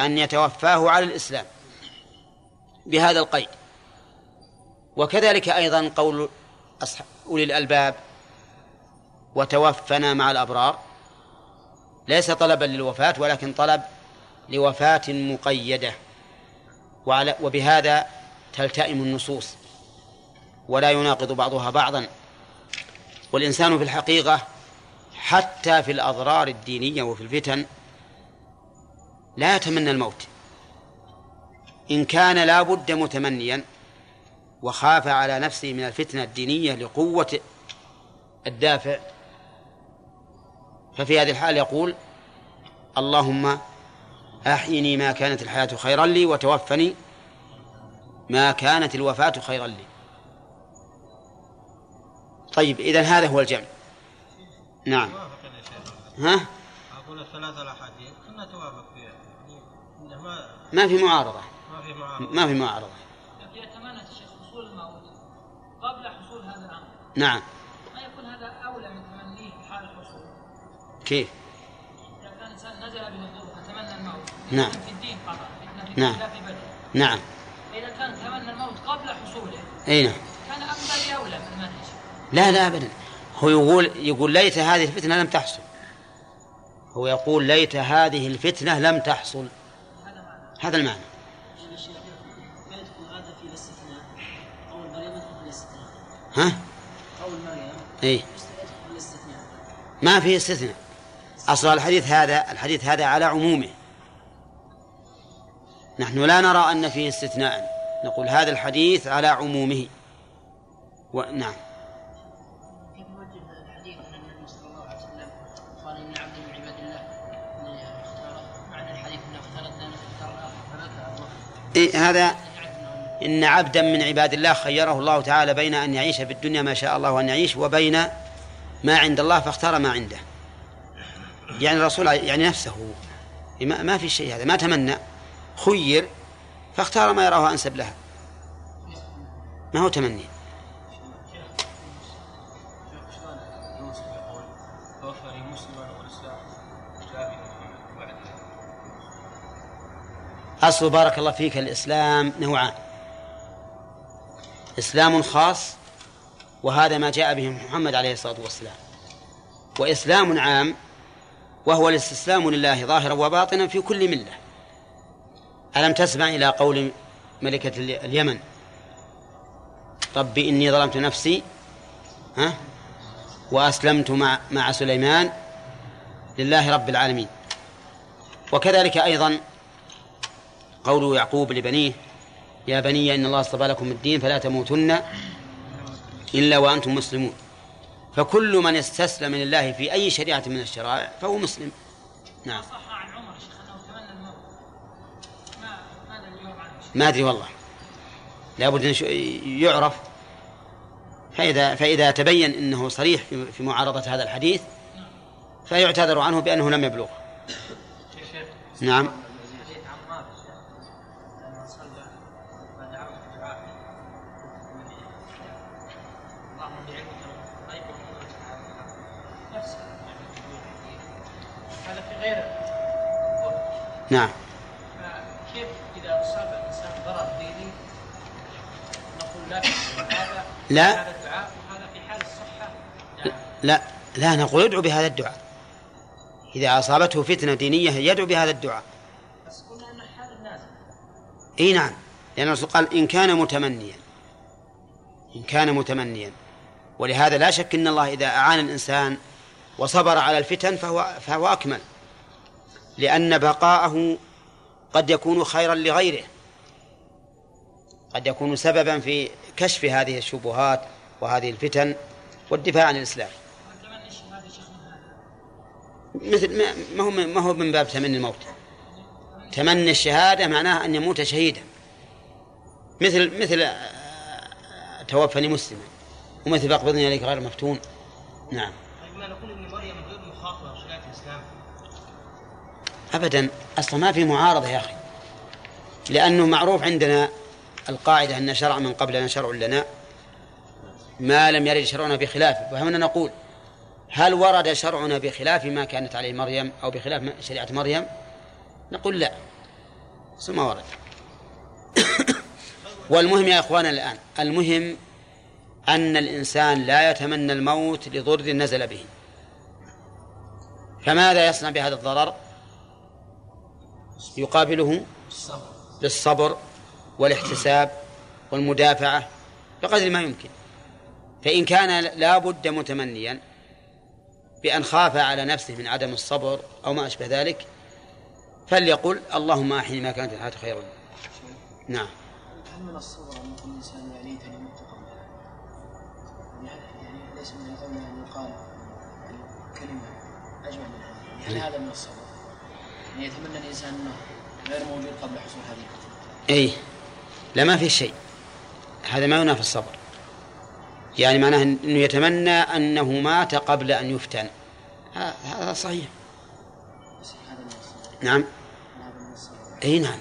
أن يتوفاه على الإسلام بهذا القيد. وكذلك أيضا قول أولي الألباب وتوفنا مع الأبرار. ليس طلبا للوفاة ولكن طلب لوفاة مقيدة. وعلى وبهذا تلتئم النصوص. ولا يناقض بعضها بعضا. والإنسان في الحقيقة حتى في الأضرار الدينية وفي الفتن لا يتمنى الموت. إن كان لا بد متمنيا وخاف على نفسه من الفتنة الدينية لقوة الدافع ففي هذه الحال يقول اللهم أحيني ما كانت الحياة خيرا لي وتوفني ما كانت الوفاة خيرا لي. طيب إذن هذا هو الجمع. نعم. ها؟ أقول الثلاثة الأحاديث كنا توافق فيها. ما في معارضة. ما في معارضة. ما في معارضة. إذا تمنت الشيخ حصول الموت قبل حصول هذا الأمر. نعم. ما يكون هذا أولى من تمنيه في حال الحصول كيف؟ إذا كان إنسان نزل به الضر فتمنى الموت نعم. نعم. لا في بدن نعم. فإذا كان تمنى الموت قبل حصوله أي نعم. كان أفضل أولى من المنهج. لا لا أبدا. هو يقول يقول ليت هذه الفتنة لم تحصل. هو يقول ليت هذه الفتنة لم تحصل. هذا المعنى. الشيخ ما يدخل هذا في الاستثناء قول مريم يدخل في الاستثناء ها؟ قول مريم اي يدخل في الاستثناء ما في استثناء. أصل الحديث هذا الحديث هذا على عمومه. نحن لا نرى أن فيه استثناء. نقول هذا الحديث على عمومه. ونعم كيف نوجه الحديث أن النبي صلى الله عليه وسلم قال ان عبد من عباد الله. ان اختار معنى الحديث إنه اختار الدنيا اختار الاخره فمات إيه هذا إن عبدا من عباد الله خيره الله تعالى بين أن يعيش في الدنيا ما شاء الله أن يعيش وبين ما عند الله فاختار ما عنده. يعني الرسول يعني نفسه. ما ما في شيء هذا ما تمنى. خير فاختار ما يراه أنسب لها. ما هو تمني؟ أصل بارك الله فيك الإسلام نوعان. إسلام خاص وهذا ما جاء به محمد عليه الصلاة والسلام. وإسلام عام وهو الاستسلام لله ظاهرا وباطنا في كل ملة. ألم تسمع إلى قول ملكة ال- اليمن؟ رب إني ظلمت نفسي ها؟ وأسلمت مع مع سليمان لله رب العالمين. وكذلك أيضا قول يعقوب لبنيه يا بني إن الله اصطفى لكم الدين فلا تموتن إلا وأنتم مسلمون. فكل من استسلم لله في أي شريعة من الشرائع فهو مسلم. نعم صح عن عمر الشيخ أنه تمنى الموت ما ماذا اليوم عنه شيخ؟ ما أدري والله. لابد أن يعرف. فإذا فإذا تبين أنه صريح في- معارضة هذا الحديث فيعتذر عنه بأنه لم يبلغ نعم. حديث لا. لا. لا نقول ادعو بهذا الدعاء. إذا أصابته فتنة دينية يدعو بهذا الدعاء. بس قلنا ان حال النازل إي نعم. لأن الرسول قال إن كان متمنيا. إن كان متمنيا. ولهذا لا شك أن الله إذا أعان الإنسان وصبر على الفتن فهو فهو أكمل. لأن بقاءه قد يكون خيرا لغيره. قد يكون سببا في كشف هذه الشبهات وهذه الفتن والدفاع عن الإسلام. مثل ما- ما هو ما هو من باب تمني الموت. تمني الشهادة معناه أن يموت شهيدا. مثل مثل آه، توفني مسلما. ومثل فاقبضني إليك غير مفتون. نعم. طيب ما نقول إن مريم غير بشريعه الإسلام؟ أبدا أصلا ما في معارضة يا أخي. لأنه معروف عندنا القاعدة أن شرع من قبلنا شرع لنا ما لم يرد شرعنا بخلافه وهنا نقول هل ورد شرعنا بخلاف ما كانت عليه مريم أو بخلاف شريعة مريم؟ نقول لا ثم ورد. والمهم يا إخوانا الآن المهم أن الإنسان لا يتمنى الموت لضر نزل به. فماذا يصنع بهذا الضرر؟ يقابله بالصبر. والاحتساب والمدافعة بقدر ما يمكن فإن كان لا بد متمنيا بأن خاف على نفسه من عدم الصبر أو ما أشبه ذلك فليقل اللهم أحيني ما كانت الحياة خيرا نعم هل من الصبر أن يقول الإنسان يا ليتني مت قبلها؟ يعني يعني ليس من الأولى أن يقال يعني كلمه أجمل من هذه، يعني هذا من الصبر. يعني يتمنى الإنسان أنه غير موجود قبل حصول هذه الفتنه. أي لا ما في شيء. هذا ما ينافي الصبر. يعني معناه أنه يتمنى أنه مات قبل أن يفتن. هذا صحيح. نعم. إي نعم.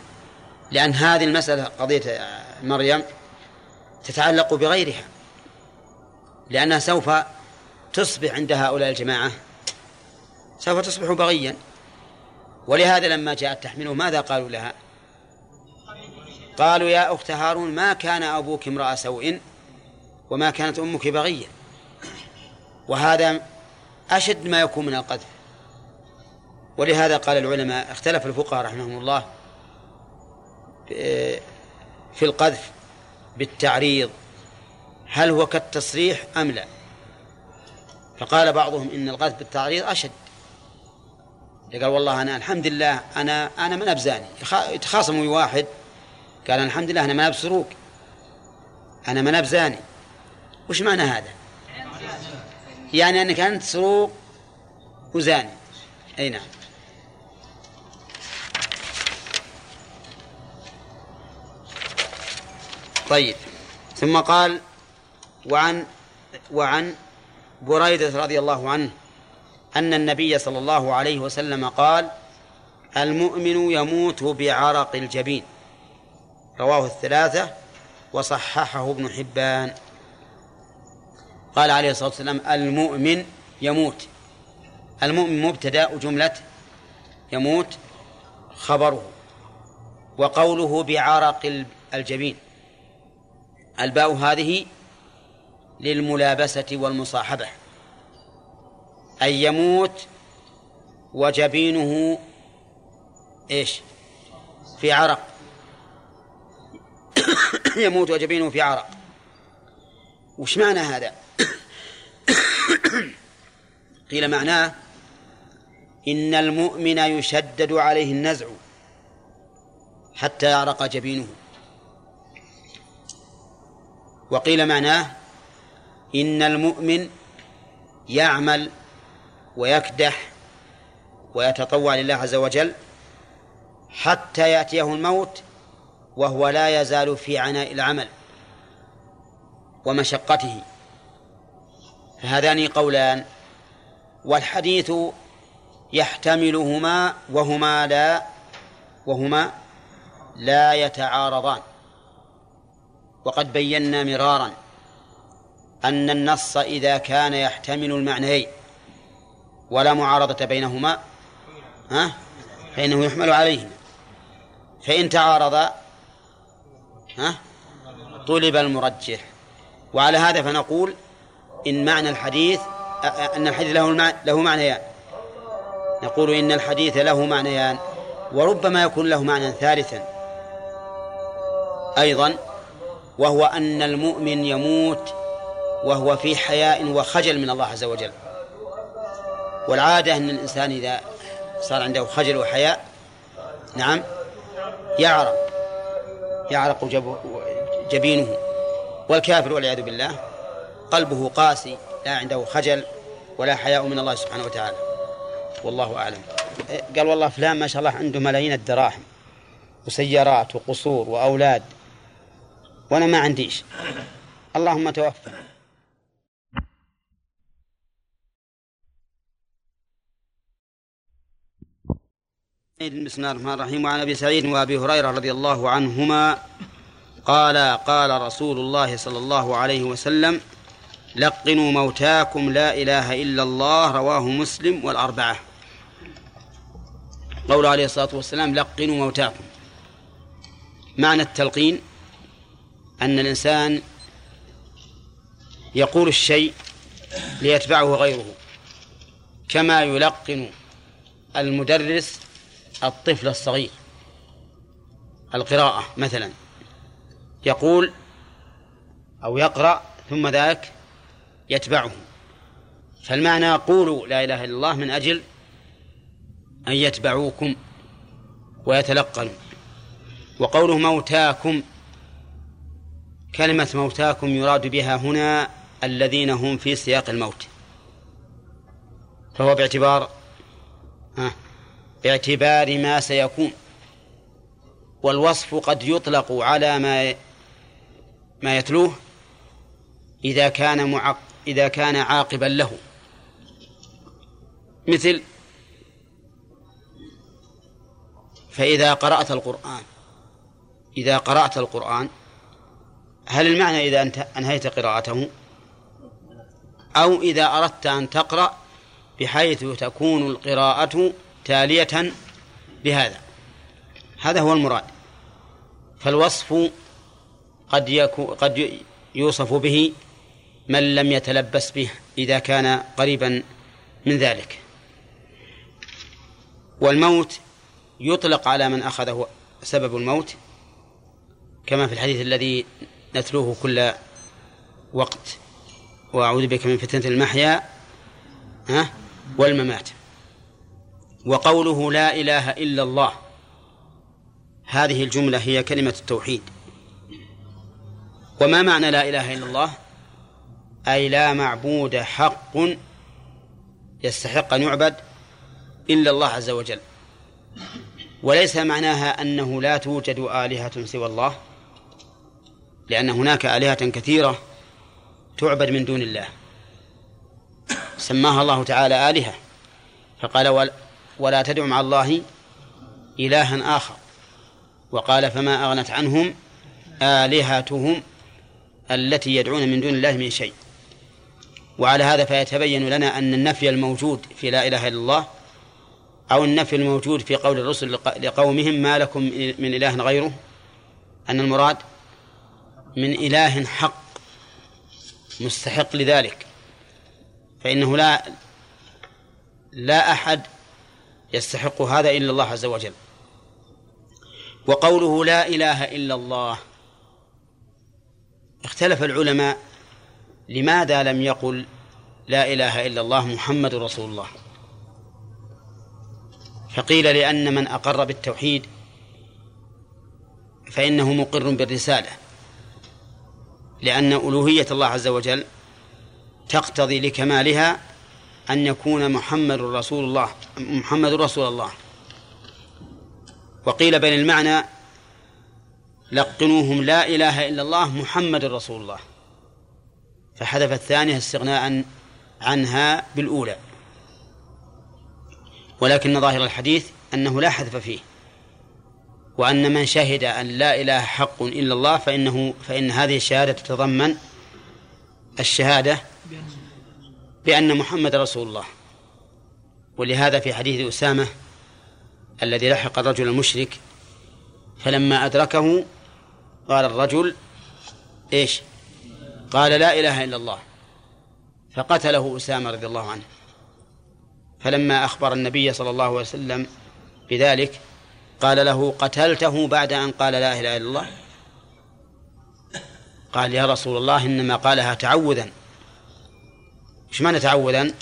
لأن هذه المسألة قضية مريم تتعلق بغيرها. لأنها سوف تصبح عند هؤلاء الجماعة سوف تصبح بغيا. ولهذا لما جاءت تحمله ماذا قالوا لها؟ قالوا يا أخت هارون ما كان أبوك امرأ سوء وما كانت أمك بغيا وهذا أشد ما يكون من القذف. ولهذا قال العلماء اختلف الفقهاء رحمهم الله في القذف بالتعريض هل هو كالتصريح أم لا؟ فقال بعضهم إن القذف بالتعريض أشد. قال والله أنا الحمد لله أنا أنا من أبزاني يتخاصموا واحد قال الحمد لله أنا من أبسروق أنا من أبزاني وش معنى هذا؟ يعني أنك أنت سروق وزاني. أي نعم. طيب. ثم قال وعن وعن بريدة رضي الله عنه أن النبي صلى الله عليه وسلم قال المؤمن يموت بعرق الجبين. رواه الثلاثة وصححه ابن حبان. قال عليه الصلاة والسلام المؤمن يموت. المؤمن مبتدأ جملة يموت خبره وقوله بعرق الجبين. الباء هذه للملابسة والمصاحبة. أي يموت وجبينه إيش؟ في عرق. يموت وجبينه في عرق. وش معنى هذا؟ قيل معناه إن المؤمن يشدد عليه النزع حتى يعرق جبينه. وقيل معناه إن المؤمن يعمل ويكدح ويتطوع لله عز وجل حتى يأتيه الموت وهو لا يزال في عناء العمل ومشقته. فهذان قولان. والحديث يحتملهما وهما لا وهما لا يتعارضان. وقد بينا مرارا أن النص إذا كان يحتمل المعنيين. ولا معارضة بينهما. ها؟ فإنه يحمل عليهما. فإن تعارضا ها؟ طلب المرجح. وعلى هذا فنقول إن معنى الحديث أن الحديث له له معنيان. نقول إن الحديث له معنيان وربما يكون له معنى ثالثا. أيضا وهو أن المؤمن يموت وهو في حياء وخجل من الله عز وجل. والعادة أن الإنسان إذا صار عنده خجل وحياء نعم يعرق يعرق جبينه والكافر والعياذ بالله قلبه قاسي لا عنده خجل ولا حياء من الله سبحانه وتعالى. والله أعلم. قال والله فلان ما شاء الله عنده ملايين الدراهم وسيارات وقصور وأولاد وأنا ما عنديش اللهم توفى بسم الله الرحمن الرحيم. وعن أبي سعيد وأبي هريرة رضي الله عنهما قال قال رسول الله صلى الله عليه وسلم لقنوا موتاكم لا إله إلا الله رواه مسلم والأربعة. قول عليه الصلاة والسلام لقنوا موتاكم معنى التلقين أن الإنسان يقول الشيء ليتبعه غيره كما يلقن المدرس الطفل الصغير. القراءة مثلا. يقول أو يقرأ ثم ذاك يتبعه. فالمعنى قولوا لا إله إلا الله من أجل أن يتبعوكم ويتلقنوا. وقوله موتاكم كلمة موتاكم يراد بها هنا الذين هم في سياق الموت. فهو باعتبار ها؟ باعتبار ما سيكون والوصف قد يطلق على ما ما يتلوه إذا كان معق إذا كان عاقبا له. مثل فإذا قرأت القرآن إذا قرأت القرآن هل المعنى إذا أنت أنهيت قراءته؟ أو إذا أردت أن تقرأ بحيث تكون القراءة تالية بهذا. هذا هو المراد. فالوصف قد يكون قد يوصف به من لم يتلبس به إذا كان قريبا من ذلك. والموت يطلق على من أخذه سبب الموت كما في الحديث الذي نتلوه كل وقت. وأعوذ بك من فتنة المحيا والممات. وقوله لا إله إلا الله. هذه الجملة هي كلمة التوحيد. وما معنى لا إله إلا الله؟ أي لا معبود حق يستحق أن يعبد إلا الله عز وجل. وليس معناها أنه لا توجد آلهة سوى الله لأن هناك آلهة كثيرة تعبد من دون الله. سماها الله تعالى آلهة فقال ولا تدع مع الله إلها آخر. وقال فما أغنت عنهم آلهتهم التي يدعون من دون الله من شيء. وعلى هذا فيتبين لنا أن النفي الموجود في لا إله إلا الله أو النفي الموجود في قول الرسل لقومهم ما لكم من إله غيره أن المراد من إله حق مستحق لذلك. فإنه لا لا أحد يستحق هذا إلا الله عز وجل. وقوله لا إله إلا الله. اختلف العلماء لماذا لم يقل لا إله إلا الله محمد رسول الله. فقيل لأن من أقر بالتوحيد فإنه مقر بالرسالة. لأن ألوهية الله عز وجل تقتضي لكمالها أن يكون محمد رسول الله محمد رسول الله. وقيل بين المعنى لقنوهم لا إله إلا الله محمد رسول الله. فحذف الثانية استغناء عنها بالأولى. ولكن ظاهر الحديث أنه لا حذف فيه. وأن من شهد أن لا إله حق إلا الله فإنه فإن هذه الشهادة تتضمن الشهادة بأن محمد رسول الله. ولهذا في حديث أسامة الذي لحق الرجل المشرك فلما أدركه قال الرجل إيش؟ قال لا إله إلا الله. فقتله أسامة رضي الله عنه. فلما أخبر النبي صلى الله عليه وسلم بذلك قال له قتلته بعد أن قال لا إله إلا الله؟ قال يا رسول الله إنما قالها تعوذا. إيش معنى تعوذا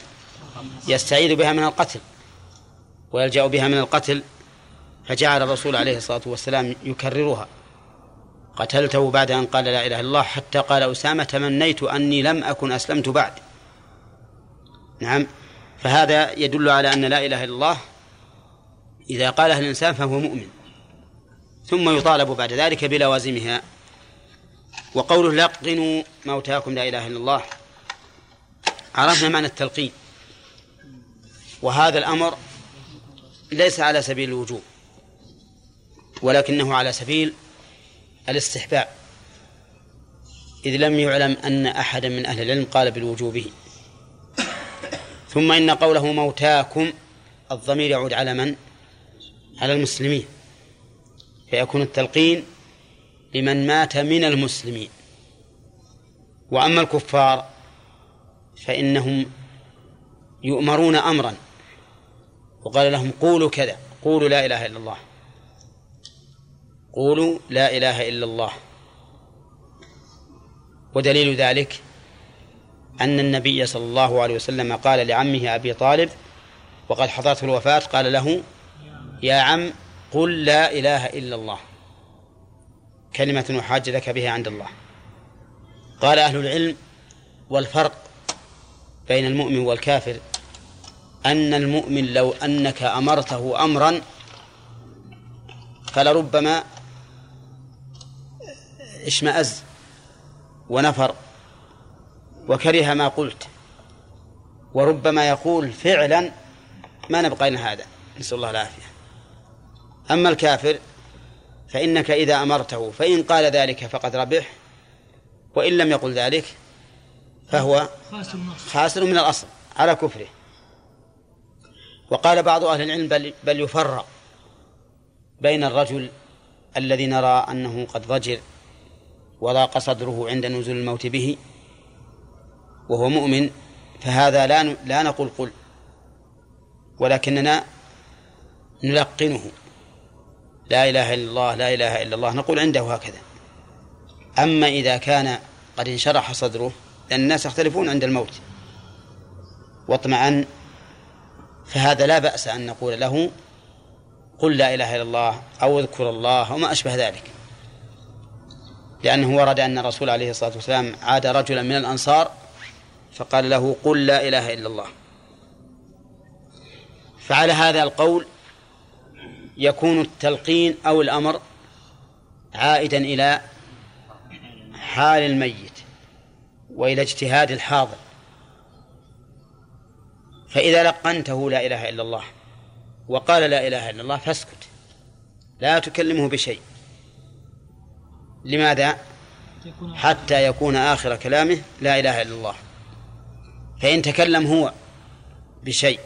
يستعيذ بها من القتل ويلجأ بها من القتل فجعل الرسول عليه الصلاة والسلام يكررها. قتلته بعد أن قال لا إله إلا الله حتى قال أسامة تمنيت أني لم أكن أسلمت بعد. نعم. فهذا يدل على أن لا إله إلا الله إذا قالها الإنسان فهو مؤمن. ثم يطالب بعد ذلك بلوازمها. وقوله لقنوا موتاكم لا إله إلا الله. عرفنا معنى التلقين. وهذا الأمر ليس على سبيل الوجوب ولكنه على سبيل الاستحباب. إذ لم يعلم أن أحدا من أهل العلم قال بالوجوب ثم إن قوله موتاكم الضمير يعود على من؟ على المسلمين. فيكون التلقين لمن مات من المسلمين. وأما الكفار فإنهم يؤمرون أمرا. وقال لهم قولوا كذا. قولوا لا إله إلا الله. قولوا لا إله إلا الله. ودليل ذلك أن النبي صلى الله عليه وسلم قال لعمه أبي طالب وقد حضرته الوفاة قال له يا عم قل لا إله إلا الله. كلمة أحاج لك بها عند الله. قال أهل العلم والفرق بين المؤمن والكافر أن المؤمن لو أنك أمرته أمرا فلربما اشمأز ونفر وكره ما قلت وربما يقول فعلا ما نبقى لنا هذا. نسأل الله العافية. أما الكافر فإنك إذا أمرته فإن قال ذلك فقد ربح وإن لم يقل ذلك فهو خاسر من الأصل على كفره. وقال بعض أهل العلم بل, بل يفرق بين الرجل الذي نرى أنه قد ضجر وضاق صدره عند نزول الموت به وهو مؤمن فهذا لا لا نقول قل ولكننا نلقنه. لا إله إلا الله لا إله إلا الله نقول عنده هكذا. أما إذا كان قد انشرح صدره لأن الناس يختلفون عند الموت. واطمأن فهذا لا بأس أن نقول له قل لا إله إلا الله أو اذكر الله وما أشبه ذلك. لأنه ورد أن الرسول عليه الصلاة والسلام عاد رجلا من الأنصار فقال له قل لا إله إلا الله. فعلى هذا القول يكون التلقين أو الأمر عائدا إلى حال الميت. وإلى اجتهاد الحاضر. فإذا لقنته لا إله إلا الله وقال لا إله إلا الله فاسكت. لا تكلمه بشيء. لماذا؟ حتى يكون آخر كلامه لا إله إلا الله. فإن تكلم هو بشيء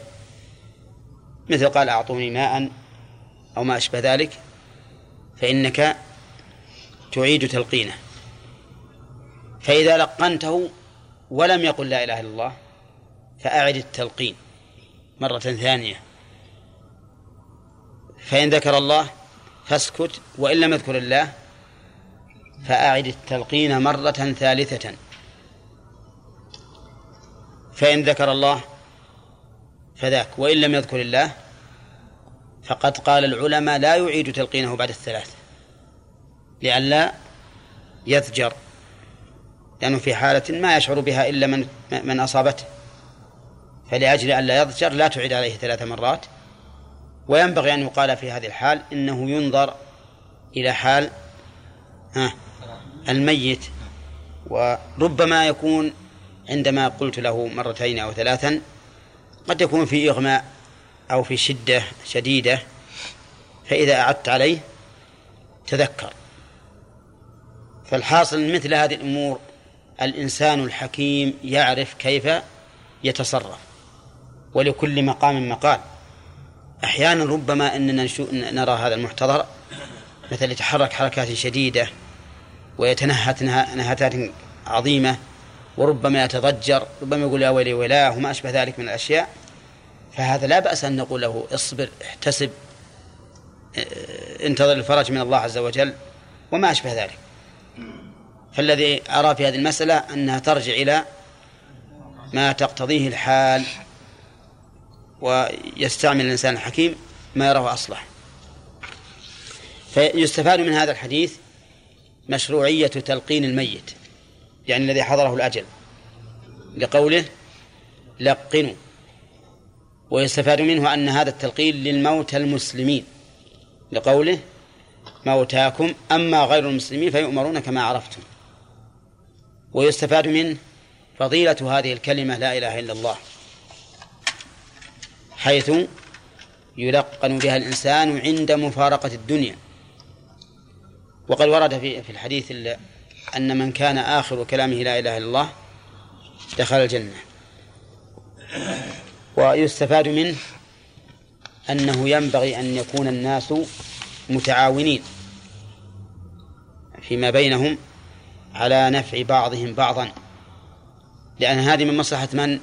مثل قال أعطوني ماء أو ما أشبه ذلك فإنك تعيد تلقينه. فإذا لقنته ولم يقل لا إله إلا الله فأعد التلقين مرة ثانية. فإن ذكر الله فاسكت وإن لم يذكر الله فأعد التلقين مرة ثالثة. فإن ذكر الله فذاك وإن لم يذكر الله فقد قال العلماء لا يعيد تلقينه بعد الثلاث لئلا يذجر. لأنه في حالة ما يشعر بها إلا من من أصابته. فلأجل أن لا يضجر لا تعيد عليه ثلاث مرات. وينبغي أن يقال في هذه الحال إنه ينظر إلى حال الميت. وربما يكون عندما قلت له مرتين أو ثلاثا قد يكون في إغماء أو في شدة شديدة فإذا أعدت عليه تذكر. فالحاصل مثل هذه الأمور الإنسان الحكيم يعرف كيف يتصرف ولكل مقام مقال. أحيانا ربما أننا نرى هذا المحتضر مثل يتحرك حركات شديدة ويتنهت نهتات عظيمة وربما يتضجر ربما يقول يا ويلي ويلاه وما أشبه ذلك من الأشياء. فهذا لا بأس أن نقول له اصبر احتسب انتظر الفرج من الله عز وجل وما أشبه ذلك. فالذي أرى في هذه المسألة أنها ترجع إلى ما تقتضيه الحال ويستعمل الإنسان الحكيم ما يراه أصلح. فيستفاد من هذا الحديث مشروعية تلقين الميت يعني الذي حضره الأجل لقوله لقنوا ويستفاد منه أن هذا التلقين للموتى المسلمين لقوله موتاكم أما غير المسلمين فيؤمرون كما عرفتم. ويستفاد منه فضيلة هذه الكلمة لا إله إلا الله حيث يلقن بها الإنسان عند مفارقة الدنيا. وقد ورد في في الحديث أن من كان آخر كلامه لا إله إلا الله دخل الجنة. ويستفاد منه أنه ينبغي أن يكون الناس متعاونين فيما بينهم على نفع بعضهم بعضا. لأن هذه من مصلحة من؟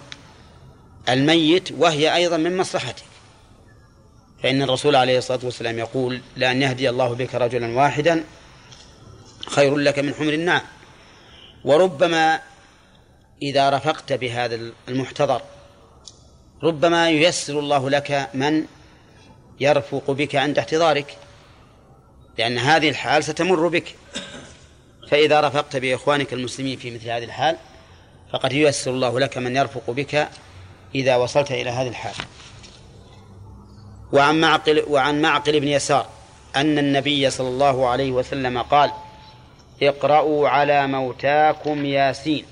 الميت وهي أيضا من مصلحتك. فإن الرسول عليه الصلاة والسلام يقول لأن يهدي الله بك رجلا واحدا خير لك من حمر النعم. وربما إذا رفقت بهذا المحتضر ربما ييسر الله لك من يرفق بك عند احتضارك. لأن هذه الحال ستمر بك. فإذا رفقت بإخوانك المسلمين في مثل هذه الحال فقد ييسر الله لك من يرفق بك إذا وصلت إلى هذه الحال. وعن معقل وعن معقل بن يسار أن النبي صلى الله عليه وسلم قال اقرأوا على موتاكم ياسين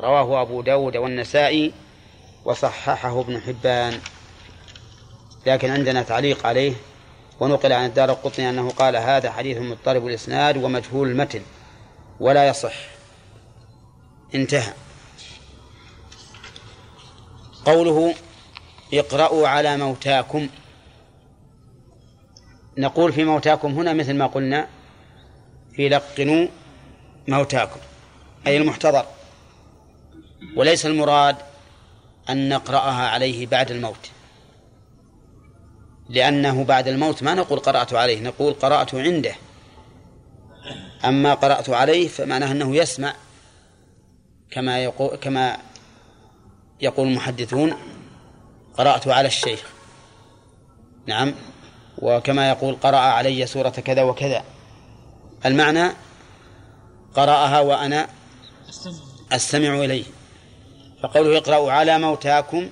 رواه أبو داود والنسائي وصححه ابن حبان. لكن عندنا تعليق عليه ونقل عن الدار القطني أنه قال هذا حديث مضطرب الإسناد ومجهول المتن ولا يصح. انتهى. قوله اقرأوا على موتاكم. نقول في موتاكم هنا مثل ما قلنا في لقنوا موتاكم أي المحتضر. وليس المراد أن نقرأها عليه بعد الموت. لأنه بعد الموت ما نقول قرأت عليه نقول قرأت عنده. أما قرأت عليه فمعناه أنه يسمع كما يقول كما يقول المحدثون قرأت على الشيخ. نعم. وكما يقول قرأ علي سورة كذا وكذا. المعنى قرأها وأنا أستمع إليه. فقوله اقرأوا على موتاكم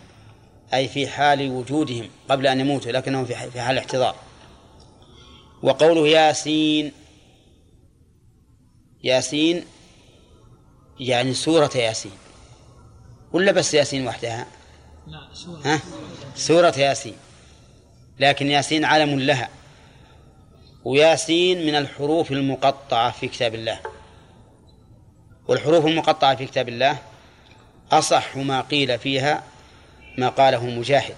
أي في حال وجودهم قبل أن يموتوا لكنهم في حال الاحتضار وقوله ياسين ياسين يعني سورة ياسين. ولا بس ياسين وحدها؟ لا سورة. ها؟ سورة ياسين. لكن ياسين علم لها. وياسين من الحروف المقطعة في كتاب الله. والحروف المقطعة في كتاب الله أصح ما قيل فيها ما قاله مجاهد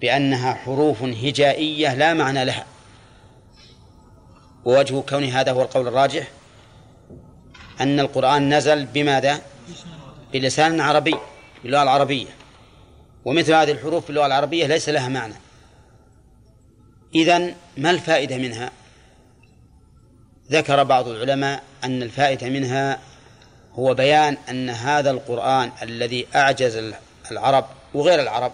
بأنها حروف هجائية لا معنى لها. ووجه كون هذا هو القول الراجح أن القرآن نزل بماذا؟ بلسان عربي باللغة العربية ومثل هذه الحروف في اللغة العربية ليس لها معنى إذن ما الفائدة منها؟ ذكر بعض العلماء أن الفائدة منها هو بيان أن هذا القرآن الذي أعجز العرب وغير العرب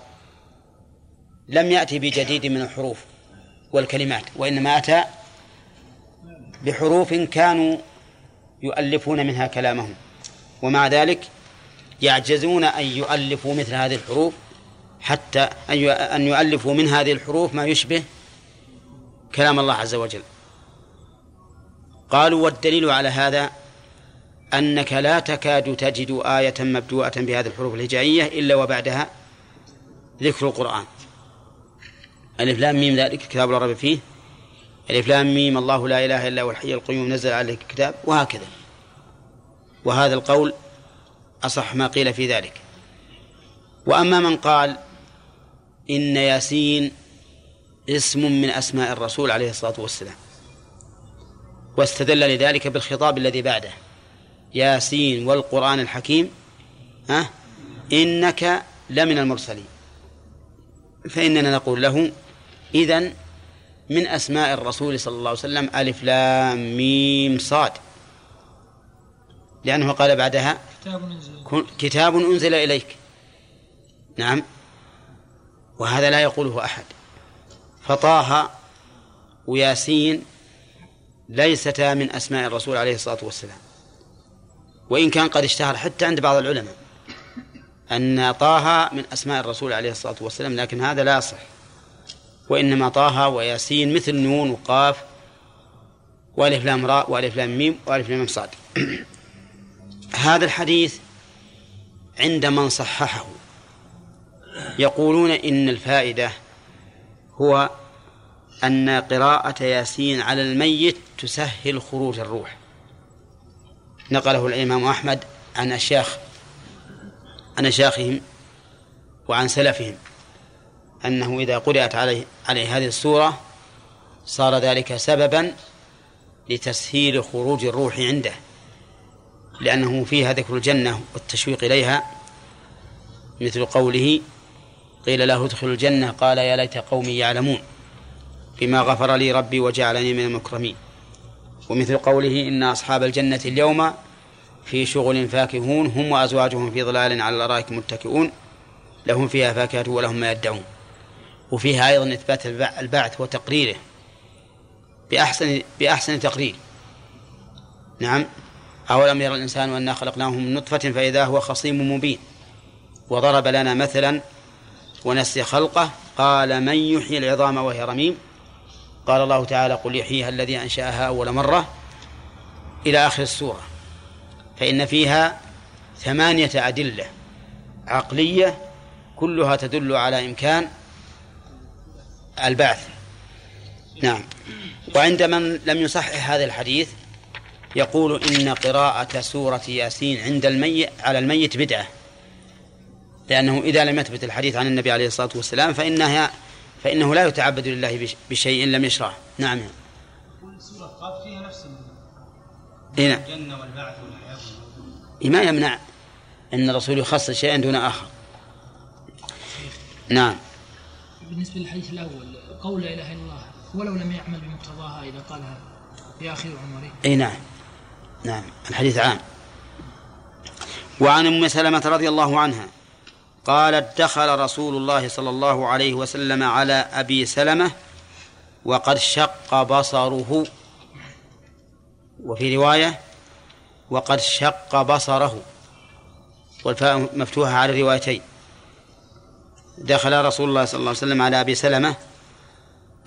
لم يأتي بجديد من الحروف والكلمات وإنما أتى بحروف كانوا يؤلفون منها كلامهم. ومع ذلك يعجزون أن يؤلفوا مثل هذه الحروف حتى أن يؤلفوا من هذه الحروف ما يشبه كلام الله عز وجل. قالوا والدليل على هذا أنك لا تكاد تجد آية مبدوءة بهذه الحروف الهجائية إلا وبعدها ذكر القرآن. ألف لام ميم ذلك كتاب ريب فيه. الإف لام ميم الله لا إله إلا هو الحي القيوم نزل عليك الكتاب وهكذا. وهذا القول أصح ما قيل في ذلك. وأما من قال إن ياسين اسم من أسماء الرسول عليه الصلاة والسلام واستدل لذلك بالخطاب الذي بعده. ياسين والقرآن الحكيم ها إنك لمن المرسلين. فإننا نقول له إذن من أسماء الرسول صلى الله عليه وسلم ألف لام ميم صاد. لأنه قال بعدها كتاب أنزل إليك. نعم. وهذا لا يقوله أحد. فطه وياسين ليستا من أسماء الرسول عليه الصلاة والسلام. وإن كان قد اشتهر حتى عند بعض العلماء أن طه من أسماء الرسول عليه الصلاة والسلام لكن هذا لا يصح. وإنما طه وياسين مثل نون وقاف وألف لام راء وألف لام ميم وألف لام صاد. هذا الحديث عند من صححه. يقولون إن الفائدة هو أن قراءة ياسين على الميت تسهل خروج الروح. نقله الإمام أحمد عن أشياخ عن أشياخهم وعن سلفهم. أنه إذا قرأت عليه عليه هذه السورة صار ذلك سببا لتسهيل خروج الروح عنده لأنه فيها ذكر الجنة والتشويق إليها. مثل قوله قيل له ادخل الجنة قال يا ليت قومي يعلمون بما غفر لي ربي وجعلني من المكرمين. ومثل قوله إن أصحاب الجنة اليوم في شغل فاكهون هم وأزواجهم في ظلال على الأرائك متكئون لهم فيها فاكهة ولهم ما يدعون. وفيها أيضا إثبات البعث وتقريره بأحسن بأحسن تقرير. نعم. أولم يرى الإنسان أنا خلقناه من نطفة فإذا هو خصيم مبين. وضرب لنا مثلا ونسي خلقه قال من يحيي العظام وهي رميم؟ قال الله تعالى قل يحييها الذي أنشأها أول مرة إلى آخر السورة. فإن فيها ثمانية أدلة عقلية كلها تدل على إمكان البعث. نعم. وعند من لم يصحح هذا الحديث يقول إن قراءة سورة ياسين عند الميت على الميت بدعة. لأنه إذا لم يثبت الحديث عن النبي عليه الصلاة والسلام فإنها فإنه لا يتعبد لله بشيء لم يشرعه نعم. سورة قاف فيها نفس إيه نعم. الجنة والبعث والحياة ما يمنع أن الرسول يخصص شيئا دون آخر. نعم. بالنسبة للحديث الأول قول لا إله إلا الله ولو لم يعمل بمقتضاها إذا قالها في آخر عمره إي نعم. نعم. الحديث عام. وعن أم سلمة رضي الله عنها قالت دخل رسول الله صلى الله عليه وسلم على أبي سلمة وقد شق بصره. وفي رواية وقد شق بصره. والفاء مفتوحة على الروايتين. دخل رسول الله صلى الله عليه وسلم على أبي سلمة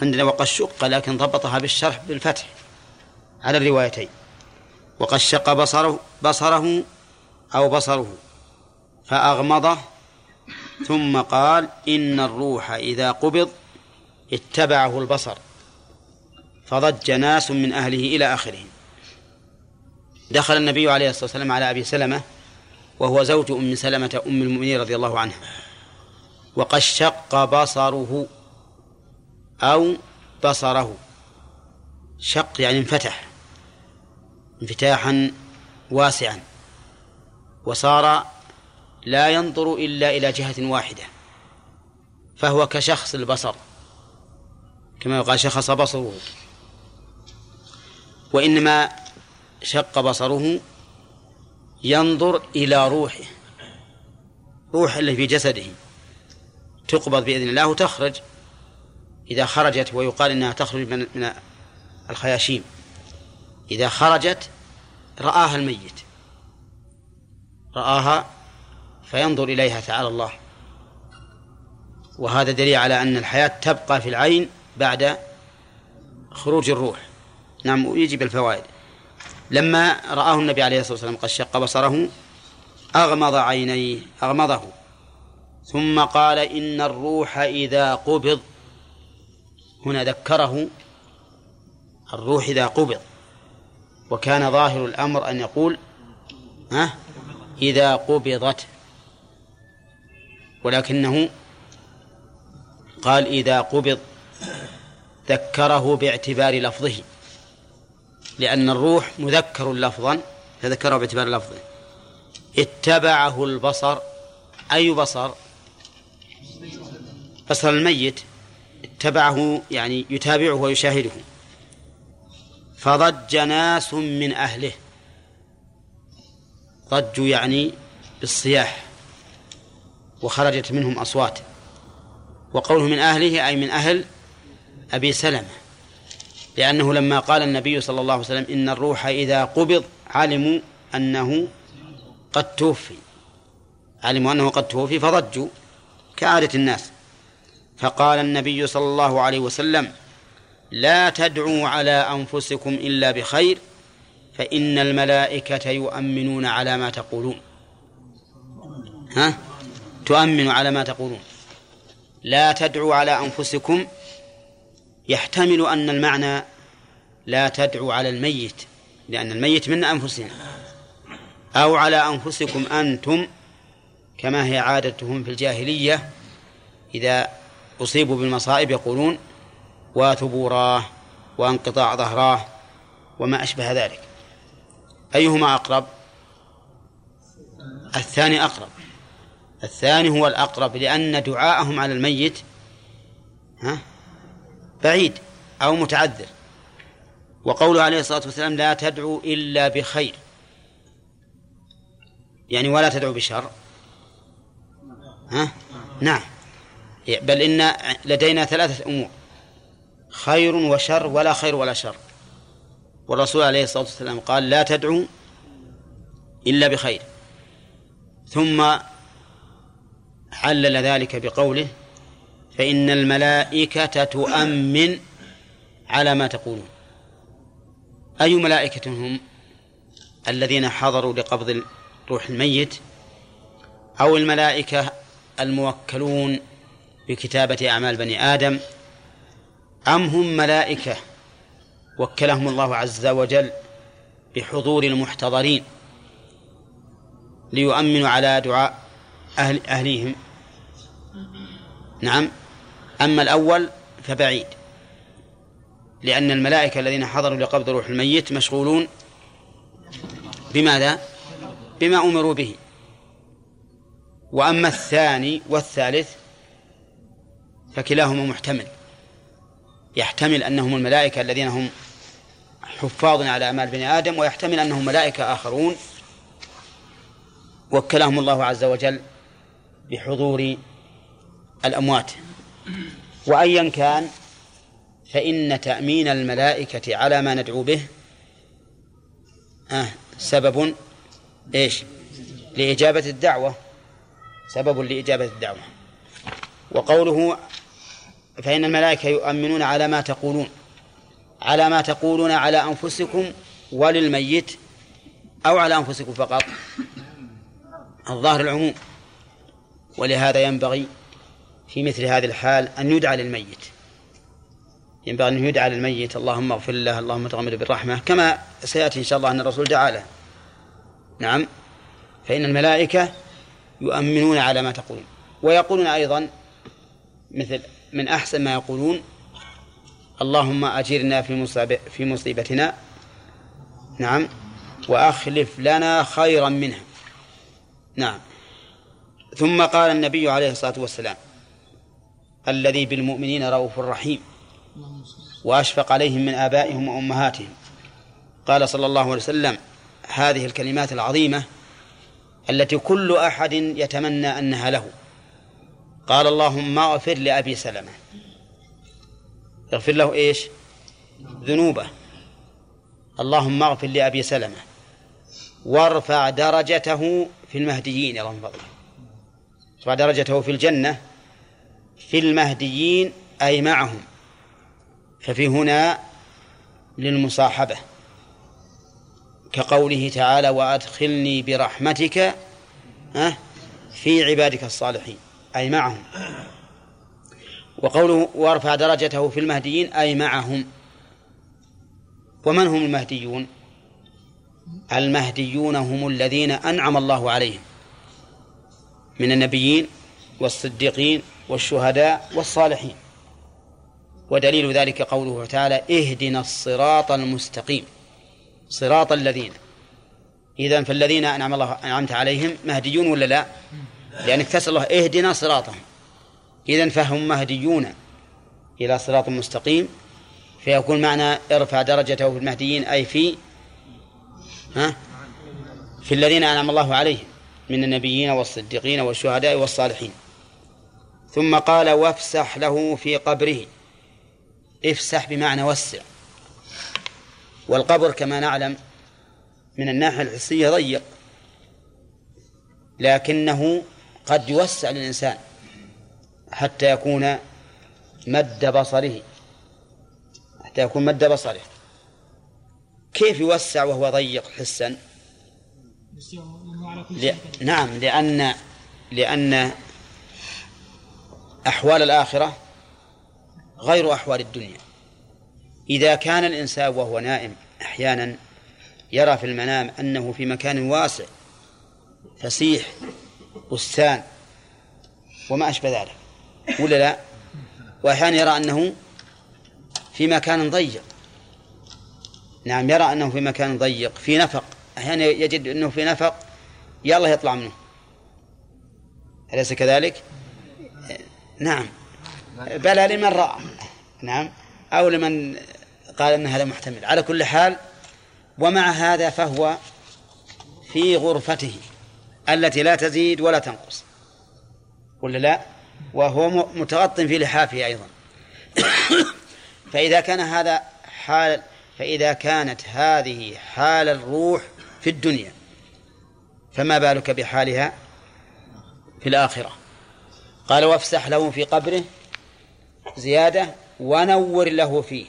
عندنا وقد شق لكن ضبطها بالشرح بالفتح على الروايتين. وقد شق بصره بصره أو بصره فأغمضه ثم قال إن الروح إذا قبض اتبعه البصر فضج ناس من أهله إلى آخره. دخل النبي عليه الصلاة والسلام على أبي سلمة وهو زوج أم سلمة أم المؤمنين رضي الله عنها. وقد شق بصره أو بصره. شق يعني انفتح انفتاحا واسعا. وصار لا ينظر إلا إلى جهة واحدة فهو كشخص البصر كما يقال شخص بصره. وإنما شق بصره ينظر إلى روحه روح اللي في جسده. تقبض بإذن الله وتخرج إذا خرجت ويقال إنها تخرج من من الخياشيم. إذا خرجت رآها الميت. رآها فينظر إليها تعالى الله. وهذا دليل على أن الحياة تبقى في العين بعد خروج الروح. نعم يجب الفوائد لما رآه النبي عليه الصلاة والسلام قد شق بصره أغمض عينيه أغمضه. ثم قال إن الروح إذا قبض. هنا ذكره الروح إذا قبض. وكان ظاهر الأمر أن يقول ها؟ إذا قبضت. ولكنه قال إذا قبض ذكره باعتبار لفظه. لأن الروح مذكر لفظا فذكره باعتبار لفظه. اتبعه البصر أي بصر؟ بصر الميت اتبعه يعني يتابعه ويشاهده. فضج ناس من أهله. ضجوا يعني بالصياح. وخرجت منهم أصوات. وقوله من أهله أي من أهل أبي سلمة. لأنه لما قال النبي صلى الله عليه وسلم إن الروح إذا قبض علموا أنه قد توفي. علموا أنه قد توفي فضجوا. كعادة الناس. فقال النبي صلى الله عليه وسلم لا تدعوا على أنفسكم إلا بخير فإن الملائكة يؤمنون على ما تقولون. ها؟ تؤمن على ما تقولون. لا تدعوا على أنفسكم يحتمل أن المعنى لا تدعوا على الميت لأن الميت من أنفسنا. أو على أنفسكم أنتم كما هي عادتهم في الجاهلية إذا أصيبوا بالمصائب يقولون وثبوراه وانقطاع ظهراه وما أشبه ذلك. أيهما أقرب؟ الثاني أقرب. الثاني هو الأقرب لأن دعاءهم على الميت ها بعيد أو متعذر. وقوله عليه الصلاة والسلام لا تدعو إلا بخير. يعني ولا تدعو بشر. ها؟ نعم. بل إن لدينا ثلاثة أمور. خير وشر ولا خير ولا شر. والرسول عليه الصلاة والسلام قال لا تدعو إلا بخير. ثم علل ذلك بقوله فإن الملائكة تؤمن على ما تقولون. أي ملائكة هم الذين حضروا لقبض روح الميت أو الملائكة الموكلون بكتابة أعمال بني آدم أم هم ملائكة؟ وكلهم الله عز وجل بحضور المحتضرين ليؤمنوا على دعاء أهل أهليهم. نعم. أما الأول فبعيد لأن الملائكة الذين حضروا لقبض روح الميت مشغولون بماذا؟ بما أمروا به. وأما الثاني والثالث فكلاهما محتمل. يحتمل أنهم الملائكة الذين هم حفاظ على أعمال بني آدم ويحتمل أنهم ملائكة آخرون. وكلهم الله عز وجل بحضور الأموات. وأيا كان فإن تأمين الملائكة على ما ندعو به آه سبب إيش؟ لإجابة الدعوة. سبب لإجابة الدعوة. وقوله فإن الملائكة يؤمنون على ما تقولون على ما تقولون على أنفسكم وللميت أو على أنفسكم فقط. الظاهر العموم ولهذا ينبغي في مثل هذه الحال أن يدعى للميت. ينبغي أن يدعى للميت. اللهم اغفر له اللهم تغمد بالرحمة كما سيأتي إن شاء الله أن الرسول دعا له. نعم. فإن الملائكة يؤمنون على ما تقولون. ويقولون أيضا مثل من أحسن ما يقولون اللهم أجرنا في في مصيبتنا. نعم. وأخلف لنا خيرا منها. نعم. ثم قال النبي عليه الصلاة والسلام الذي بالمؤمنين رؤوف رحيم وأشفق عليهم من آبائهم وأمهاتهم. قال صلى الله عليه وسلم هذه الكلمات العظيمة التي كل أحد يتمنى أنها له. قال اللهم اغفر لأبي سلمة. اغفر له إيش؟ ذنوبه. اللهم اغفر لأبي سلمة. وارفع درجته في المهديين يا رب فضله. ارفع درجته في الجنة في المهديين أي معهم. ففي هنا للمصاحبة. كقوله تعالى وأدخلني برحمتك في عبادك الصالحين أي معهم. وقوله وارفع درجته في المهديين أي معهم. ومن هم المهديون؟ المهديون هم الذين أنعم الله عليهم من النبيين والصديقين والشهداء والصالحين. ودليل ذلك قوله تعالى اهدنا الصراط المستقيم. صراط الذين. إذا فالذين أنعم الله أنعمت عليهم مهديون ولا لا؟ لأنك تسأل الله اهدنا صراطهم. إذا فهم مهديون إلى صراط مستقيم. فيكون معنى ارفع درجته في المهديين أي في ها؟ في الذين أنعم الله عليهم من النبيين والصديقين والشهداء والصالحين. ثم قال وافسح له في قبره. افسح بمعنى وسع. والقبر كما نعلم من الناحية الحسية ضيق لكنه قد يوسع للإنسان حتى يكون مد بصره حتى يكون مد بصره. كيف يوسع وهو ضيق حسا؟ ل... نعم لأن لأن أحوال الآخرة غير أحوال الدنيا. إذا كان الإنسان وهو نائم أحيانا يرى في المنام أنه في مكان واسع فسيح بستان وما أشبه ذلك ولا لا؟ وأحيانا يرى أنه في مكان ضيق. نعم يرى أنه في مكان ضيق في نفق. أحيانا يجد أنه في نفق يلا يطلع منه. أليس كذلك؟ نعم. بلى لمن رأى. نعم. أو لمن قال أن هذا محتمل. على كل حال ومع هذا فهو في غرفته التي لا تزيد ولا تنقص. ولا لا؟ وهو متغط في لحافه أيضا. فإذا كان هذا حال فإذا كانت هذه حال الروح في الدنيا فما بالك بحالها في الآخرة؟ قال وافسح له في قبره زيادة ونور له فيه.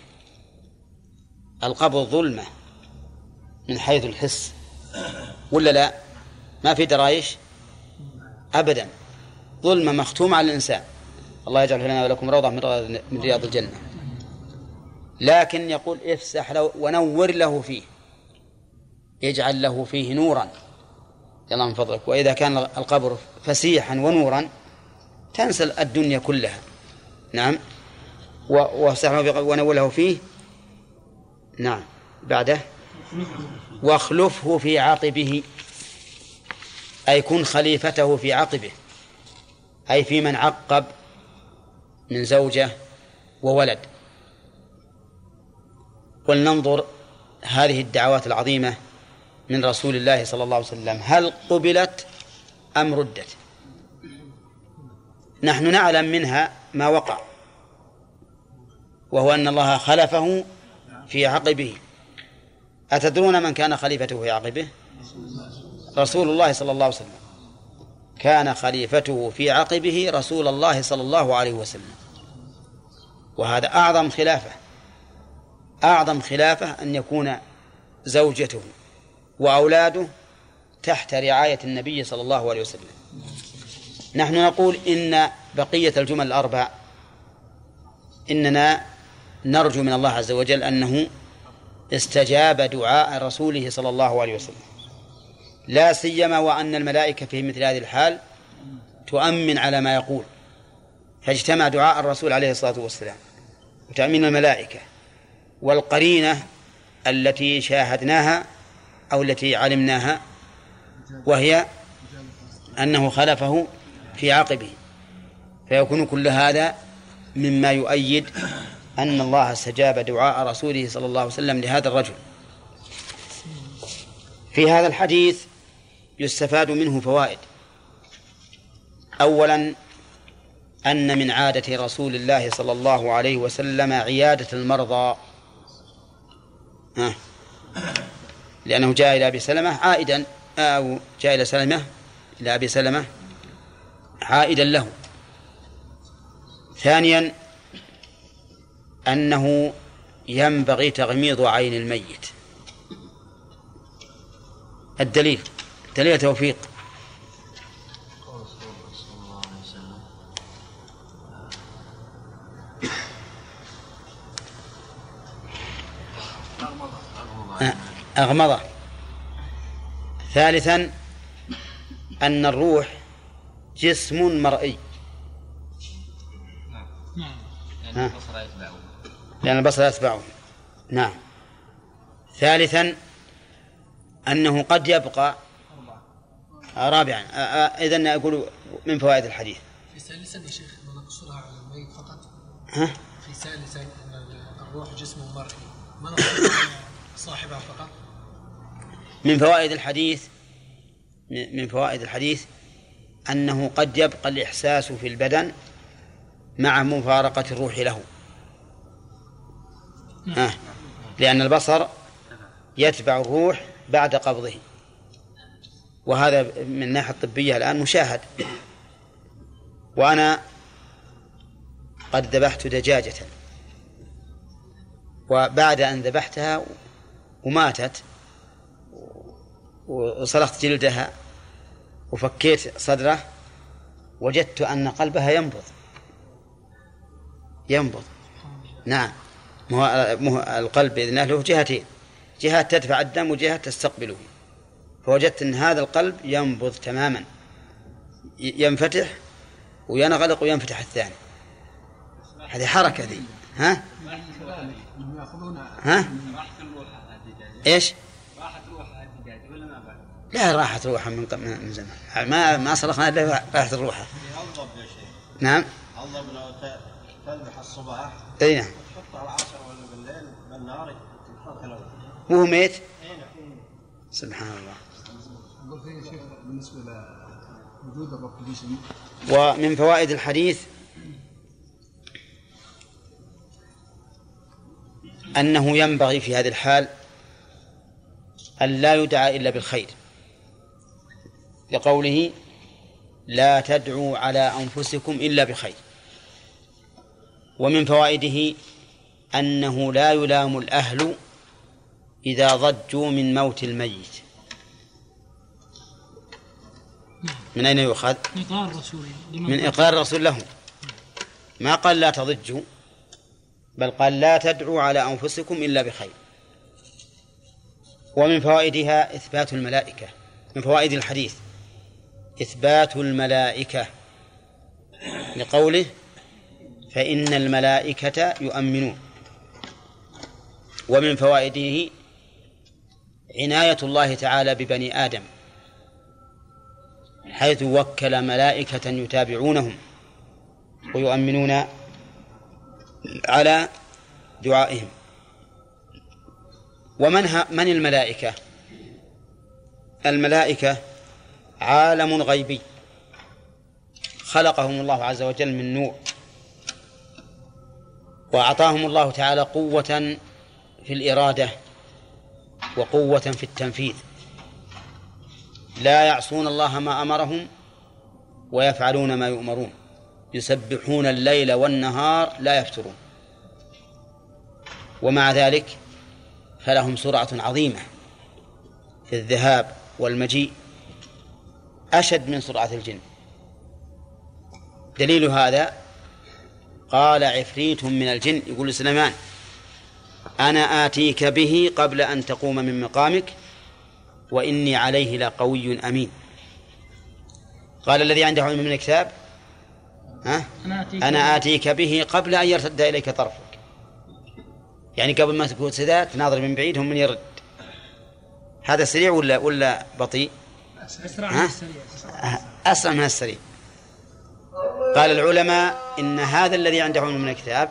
القبر ظلمة من حيث الحس. ولا لا؟ ما في درايش؟ أبدا. ظلمة مختومة على الإنسان. الله يجعل لنا ولكم روضة من رياض الجنة. لكن يقول افسح له ونور له فيه. يجعل له فيه نورا. يلا من فضلك. وإذا كان القبر فسيحا ونورا تنسى الدنيا كلها. نعم. وافسح ونور له فيه. نعم. بعده. واخلفه في عقبه. أي كن خليفته في عقبه. أي في من عقب من زوجة وولد. ولننظر هذه الدعوات العظيمة من رسول الله صلى الله عليه وسلم. هل قبلت أم ردت؟ نحن نعلم منها ما وقع. وهو أن الله خلفه في عقبه. أتدرون من كان خليفته في عقبه؟ رسول الله صلى الله عليه وسلم. كان خليفته في عقبه رسول الله صلى الله عليه وسلم. وهذا أعظم خلافة. أعظم خلافة أن يكون زوجته وأولاده تحت رعاية النبي صلى الله عليه وسلم. نحن نقول إن بقية الجمل الأربع. إننا نرجو من الله عز وجل أنه استجاب دعاء رسوله صلى الله عليه وسلم. لا سيما وأن الملائكة في مثل هذه الحال تؤمن على ما يقول. فاجتمع دعاء الرسول عليه الصلاة والسلام وتأمين الملائكة والقرينة التي شاهدناها أو التي علمناها وهي أنه خلفه في عقبه. فيكون كل هذا مما يؤيد أن الله استجاب دعاء رسوله صلى الله عليه وسلم لهذا الرجل. في هذا الحديث يستفاد منه فوائد. أولا أن من عادة رسول الله صلى الله عليه وسلم عيادة المرضى. لأنه جاء إلى أبي سلمة عائدا أو جاء إلى سلمة إلى أبي سلمة عائدا له. ثانيا أنه ينبغي تغميض عين الميت. الدليل دليل توفيق. أغمضه ثالثا أن الروح جسم مرئي. نعم. ها؟ لأن البصر يتبعه. نعم. ثالثا أنه قد يبقى رابعا. إذن أقول من فوائد الحديث. في ثالثا يا شيخ نقصرها على الميت فقط؟ ها؟ في ثالثا إن الروح جسم مرئي. ما صاحبها فقط؟ من فوائد الحديث من فوائد الحديث أنه قد يبقى الإحساس في البدن مع مفارقة الروح له. آه. لأن البصر يتبع الروح بعد قبضه. وهذا من الناحية الطبية الآن مشاهد. وأنا قد ذبحت دجاجة. وبعد أن ذبحتها وماتت وصلخت جلدها وفكيت صدره وجدت أن قلبها ينبض. ينبض. نعم. مو القلب بإذن الله له جهتين. جهة تدفع الدم وجهة تستقبله. فوجدت أن هذا القلب ينبض تماما. ينفتح وينغلق وينفتح الثاني. هذه حركة ذي. ها؟ ها؟ إيش؟ لا راحت روحها من من زمان. ما ما صرخنا إلا راحت روحها. نعم. لو تذبح الصباح؟ اي نعم. وهو ميت؟ سبحان الله. لوجود الروح في الجسم ومن فوائد الحديث أنه ينبغي في هذه الحال أن لا يدعى إلا بالخير. لقوله لا تدعوا على أنفسكم إلا بخير. ومن فوائده أنه لا يلام الأهل إذا ضجوا من موت الميت. من أين يؤخذ؟ إقرار الرسول من إقرار الرسول لهم ما قال لا تضجوا بل قال لا تدعوا على أنفسكم إلا بخير. ومن فوائدها إثبات الملائكة. من فوائد الحديث إثبات الملائكة لقوله فإن الملائكة يؤمنون. ومن فوائده عناية الله تعالى ببني آدم حيث وكل ملائكة يتابعونهم ويؤمنون على دعائهم. ومن من الملائكة؟ الملائكة عالم غيبي. خلقهم الله عز وجل من نور وأعطاهم الله تعالى قوة في الإرادة وقوة في التنفيذ. لا يعصون الله ما أمرهم ويفعلون ما يؤمرون. يسبحون الليل والنهار لا يفترون. ومع ذلك فلهم سرعة عظيمة في الذهاب والمجيء أشد من سرعة الجن. دليل هذا قال عفريت من الجن يقول سليمان. أنا آتيك به قبل أن تقوم من مقامك وإني عليه لقوي أمين قال الذي عنده علم من الكتاب ها؟ أنا آتيك به قبل أن يرتد إليك طرفك يعني قبل ما تقول سداد تناظر من بعيد هم من يرد هذا سريع ولا ولا بطيء؟ أسرع؟ من السريع أسرع من السريع قال العلماء إن هذا الذي عنده علم من الكتاب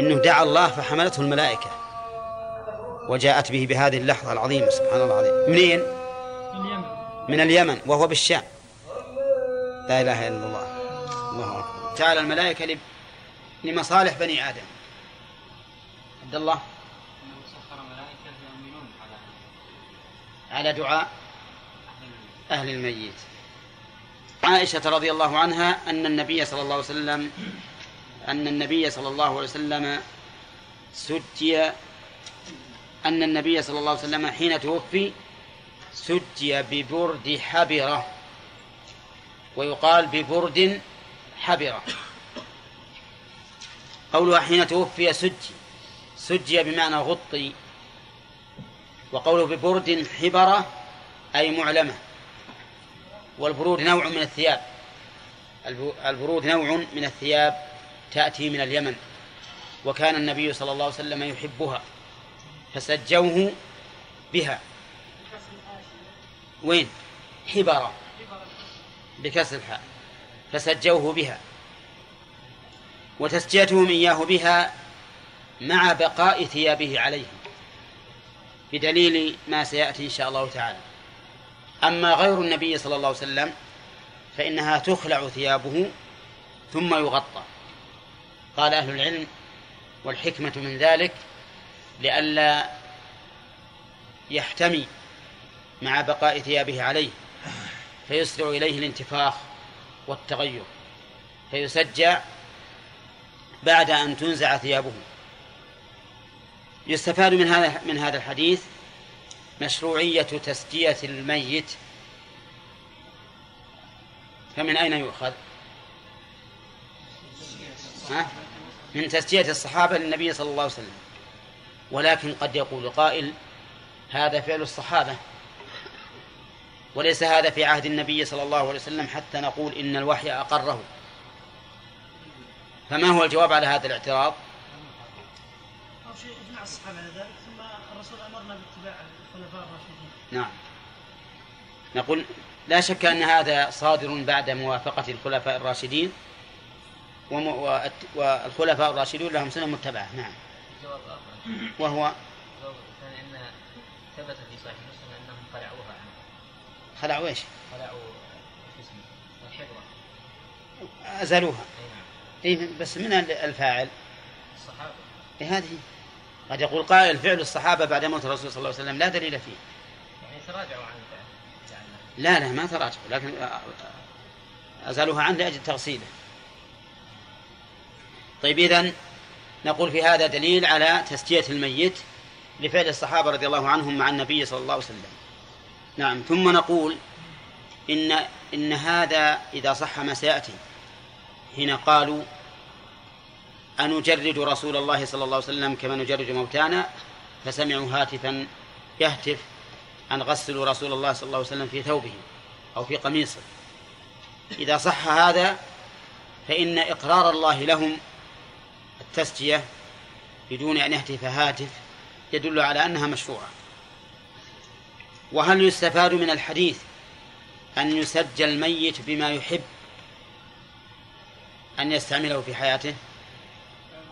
إنه دعا الله فحملته الملائكة وجاءت به بهذه اللحظة العظيمة سبحان الله العظيم. منين؟ اليمن من اليمن وهو بالشام. لا إله إلا الله. الله أكبر. جعل الملائكة لمصالح بني آدم. عبد الله؟ على دعاء أهل الميت. عائشة رضي الله عنها أن النبي صلى الله عليه وسلم أن النبي صلى الله عليه وسلم سجي أن النبي صلى الله عليه وسلم حين توفي سجي ببرد حبرة ويقال ببرد حبرة. قولها حين توفي سجي سجي بمعنى غطي وقوله ببرد حبرة أي معلمة. والبرود نوع من الثياب البرود نوع من الثياب. تأتي من اليمن وكان النبي صلى الله عليه وسلم يحبها فسجوه بها. وين؟ حبرة بكسر الحاء فسجوه بها. وتسجيتهم إياه بها مع بقاء ثيابه عليه بدليل ما سيأتي إن شاء الله تعالى. أما غير النبي صلى الله عليه وسلم فإنها تخلع ثيابه ثم يغطى. قال أهل العلم والحكمة من ذلك لئلا يحتمي مع بقاء ثيابه عليه فيسرع إليه الانتفاخ والتغير فيسجع بعد أن تنزع ثيابه يستفاد من هذا من هذا الحديث مشروعية تسجية الميت فمن أين يؤخذ؟ ها؟ من تسجية الصحابة للنبي صلى الله عليه وسلم. ولكن قد يقول قائل هذا فعل الصحابة وليس هذا في عهد النبي صلى الله عليه وسلم حتى نقول إن الوحي أقره. فما هو الجواب على هذا الاعتراض؟ أو شيء إجماع الصحابة على ذلك ثم الرسول أمرنا باتباع الخلفاء الراشدين. نعم. نقول لا شك أن هذا صادر بعد موافقة الخلفاء الراشدين والخلفاء الراشدون لهم سنة متبعة نعم. وهو أن ثبت في صحيح مسلم أنهم خلعوها عنه خلعوا إيش؟ خلعوا شو اسمه الحبرة أزالوها. أي نعم بس من الفاعل؟ الصحابة إيه هذه. قد يقول قائل فعل الصحابة بعد موت الرسول صلى الله عليه وسلم لا دليل فيه. يعني تراجعوا عن الفعل لا لا ما تراجعوا لكن أزالوها عنه لأجل تغسيله. طيب إذن نقول في هذا دليل على تسجية الميت لفعل الصحابة رضي الله عنهم مع النبي صلى الله عليه وسلم. نعم ثم نقول إن إن هذا إذا صح ما سيأتي. حين قالوا أنجرد رسول الله صلى الله عليه وسلم كما نجرد موتانا؟ فسمعوا هاتفا يهتف أن غسلوا رسول الله صلى الله عليه وسلم في ثوبه أو في قميصه. إذا صح هذا فإن إقرار الله لهم التسجية بدون أن يهتف هاتف يدل على أنها مشروعة وهل يستفاد من الحديث أن يسجل الميت بما يحب أن يستعمله في حياته؟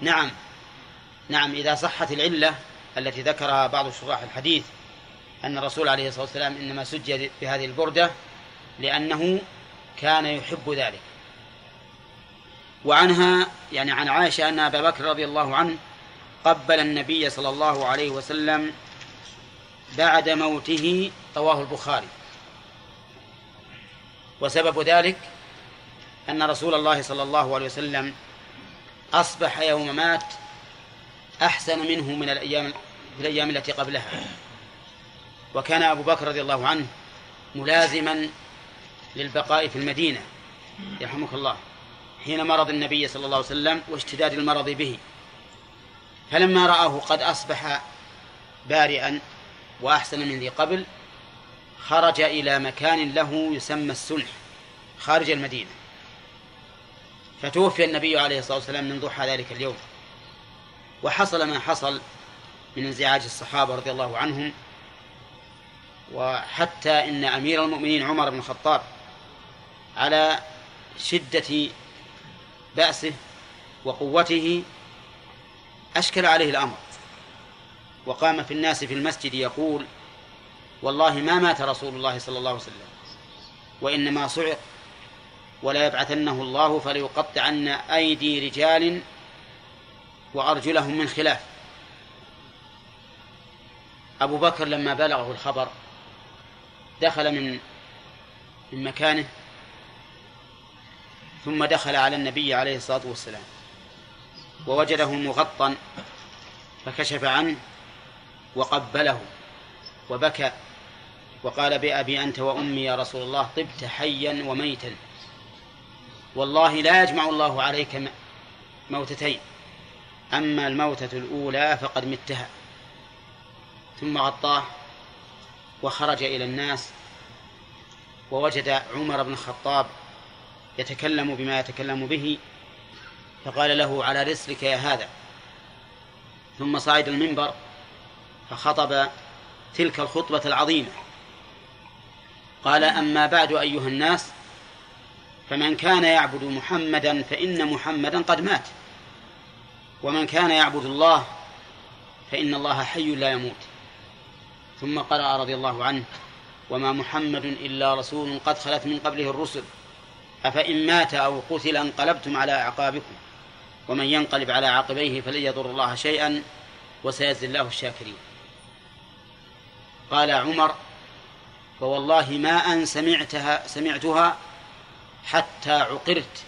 نعم. نعم إذا صحت العلة التي ذكرها بعض شراح الحديث أن الرسول عليه الصلاة والسلام إنما سجل بهذه البردة لأنه كان يحب ذلك. وعنها يعني عن عائشة أن أبا بكر رضي الله عنه قبل النبي صلى الله عليه وسلم بعد موته رواه البخاري. وسبب ذلك أن رسول الله صلى الله عليه وسلم أصبح يوم مات أحسن منه من الأيام في الأيام التي قبلها. وكان أبو بكر رضي الله عنه ملازما للبقاء في المدينة يرحمك الله. حين مرض النبي صلى الله عليه وسلم واشتداد المرض به. فلما رآه قد أصبح بارئا وأحسن من ذي قبل خرج إلى مكان له يسمى السلح خارج المدينة. فتوفي النبي عليه الصلاة والسلام من ضحى ذلك اليوم. وحصل ما حصل من انزعاج الصحابة رضي الله عنهم وحتى إن أمير المؤمنين عمر بن الخطاب على شدة بأسه وقوته أشكل عليه الأمر. وقام في الناس في المسجد يقول والله ما مات رسول الله صلى الله عليه وسلم وإنما صعق ولا يبعثنه الله فليقطعن أيدي رجال وأرجلهم من خلاف. أبو بكر لما بلغه الخبر دخل من من مكانه ثم دخل على النبي عليه الصلاة والسلام ووجده مغطى فكشف عنه وقبله وبكى وقال بأبي أنت وأمي يا رسول الله طبت حيا وميتا والله لا يجمع الله عليك موتتين أما الموتة الأولى فقد متها ثم غطاه وخرج إلى الناس ووجد عمر بن الخطاب يتكلم بما يتكلم به فقال له على رسلك يا هذا. ثم صعد المنبر فخطب تلك الخطبة العظيمة. قال أما بعد أيها الناس فمن كان يعبد محمدا فإن محمدا قد مات. ومن كان يعبد الله فإن الله حي لا يموت. ثم قرأ رضي الله عنه وما محمد إلا رسول قد خلت من قبله الرسل. أفإن مات أو قتل انقلبتم على أعقابكم ومن ينقلب على عقبيه فلن يضر الله شيئا وسيجزي الله الشاكرين. قال عمر فوالله ما أن سمعتها سمعتها حتى عقرت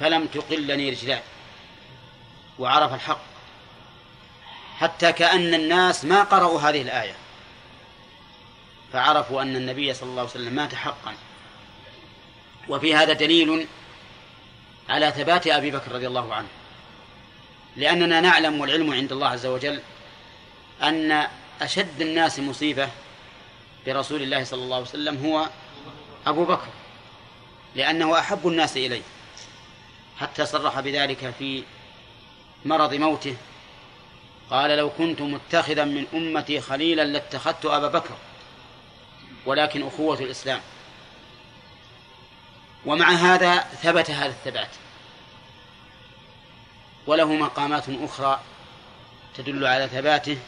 فلم تقلني رجلاي وعرف الحق حتى كأن الناس ما قرأوا هذه الآية فعرفوا أن النبي صلى الله عليه وسلم مات حقا. وفي هذا دليل على ثبات أبي بكر رضي الله عنه. لأننا نعلم والعلم عند الله عز وجل أن أشد الناس مصيبة برسول الله صلى الله عليه وسلم هو أبو بكر لأنه أحب الناس إليه حتى صرح بذلك في مرض موته. قال لو كنت متخذا من أمتي خليلا لاتخذت أبا بكر ولكن أخوة الإسلام. ومع هذا ثبت هذا الثبات. وله مقامات أخرى تدل على ثباته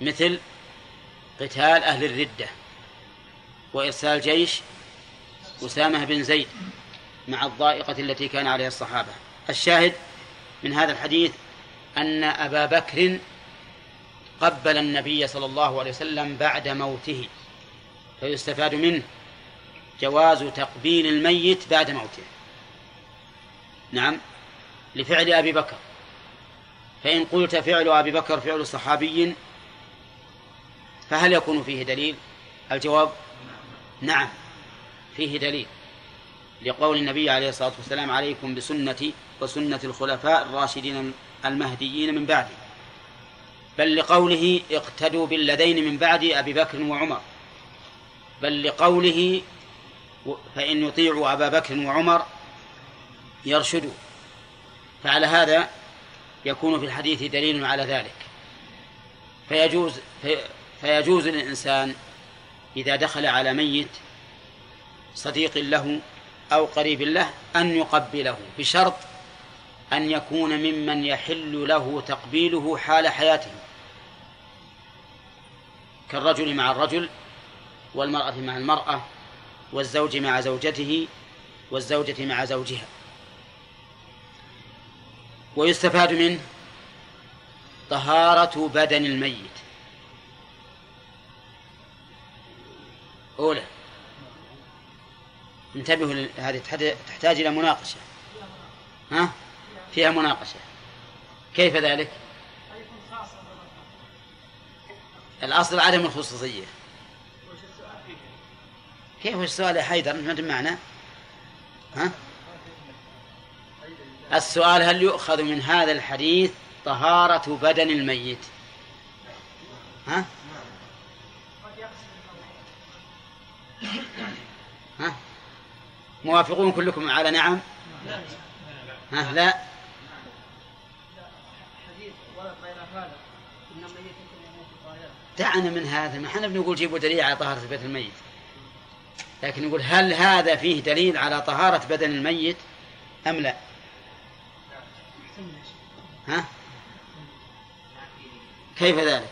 مثل قتال أهل الردة وإرسال جيش أسامة بن زيد مع الضائقة التي كان عليها الصحابة. الشاهد من هذا الحديث أن أبا بكر قبل النبي صلى الله عليه وسلم بعد موته فيستفاد منه. جواز تقبيل الميت بعد موته. نعم. لفعل أبي بكر. فإن قلت فعل أبي بكر فعل صحابي فهل يكون فيه دليل؟ الجواب نعم فيه دليل. لقول النبي عليه الصلاة والسلام عليكم بسنتي وسنة الخلفاء الراشدين المهديين من بعدي. بل لقوله اقتدوا بالذين من بعد أبي بكر وعمر. بل لقوله فإن يطيعوا أبا بكر وعمر يرشدوا. فعلى هذا يكون في الحديث دليل على ذلك. فيجوز في فيجوز للإنسان إذا دخل على ميت صديق له أو قريب له أن يقبله بشرط أن يكون ممن يحل له تقبيله حال حياته. كالرجل مع الرجل والمرأة مع المرأة. والزوج مع زوجته والزوجة مع زوجها. ويستفاد منه طهارة بدن الميت. أولى. انتبهوا هذه تحتاج إلى مناقشة. ها؟ فيها مناقشة. كيف ذلك؟ الأصل عدم الخصوصية. كيف السؤال يا حيدر؟ ما معنا ها؟ السؤال هل يؤخذ من هذا الحديث طهارة بدن الميت؟ ها؟ ها؟ موافقون كلكم على نعم؟ ها؟ لا. دعنا من هذا ما إحنا بنقول جيبوا دليل على طهارة بيت الميت. لكن نقول هل هذا فيه دليل على طهارة بدن الميت أم لا؟ ها؟ كيف ذلك؟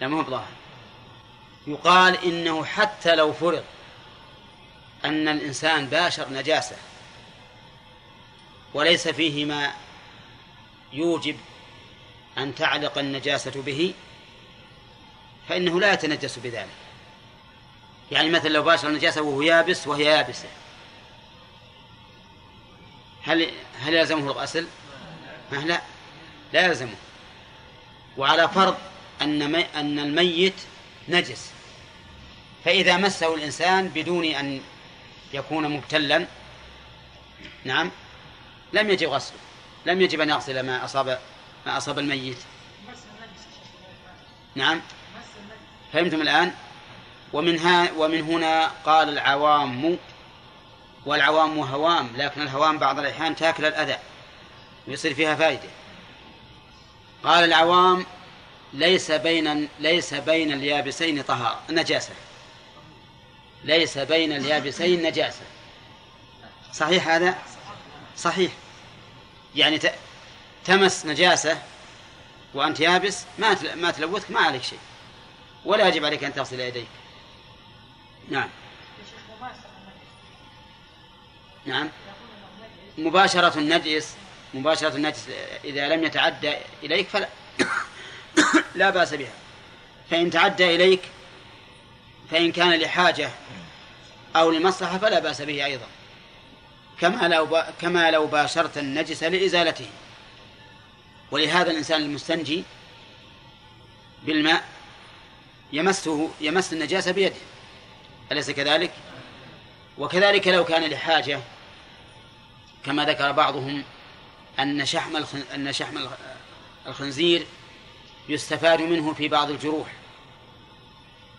لا ما هو بظاهر. يقال إنه حتى لو فرض أن الإنسان باشر نجاسة وليس فيه ما يوجب أن تعلق النجاسة به فإنه لا يتنجس بذلك. يعني مثلا لو باشر النجاسة وهو يابس وهي يابسة. هل هل يلزمه الغسل؟ لا لا يلزمه. وعلى فرض أن أن الميت نجس. فإذا مسه الإنسان بدون أن يكون مبتلا. نعم. لم يجب غسله لم يجب أن يغسل ما أصاب ما أصاب الميت. نعم. فهمتم الآن؟ ومن, ها ومن هنا قال العوام. والعوام هوام لكن الهوام بعض الأحيان تاكل الأذى. ويصير فيها فائدة. قال العوام ليس بين ليس بين اليابسين طهارة. نجاسة ليس بين اليابسين نجاسة. صحيح هذا؟ صحيح. يعني تمس نجاسة وأنت يابس ما ما تلوثك ما عليك شيء. ولا يجب عليك أن تغسل يديك. نعم. نعم. مباشرة النجس مباشرة النجس إذا لم يتعدى إليك فلا لا بأس بها. فإن تعدى إليك فإن كان لحاجة أو لمصلحة فلا بأس به أيضا. كما لو كما لو باشرت النجس لإزالته. ولهذا الإنسان المستنجي بالماء يمسه يمس النجاسة بيده. أليس كذلك؟ وكذلك لو كان لحاجة كما ذكر بعضهم أن شحم أن شحم الخنزير يستفاد منه في بعض الجروح.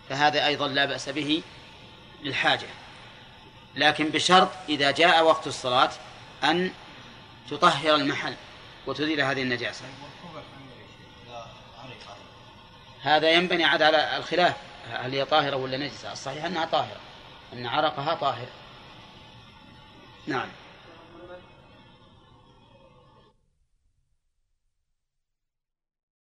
فهذا أيضا لا بأس به للحاجة. لكن بشرط إذا جاء وقت الصلاة أن تطهر المحل وتزيل هذه النجاسة. هذا ينبني عاد على الخلاف هل هي طاهرة ولا نجسة؟ الصحيح أنها طاهرة أن عرقها طاهر. نعم.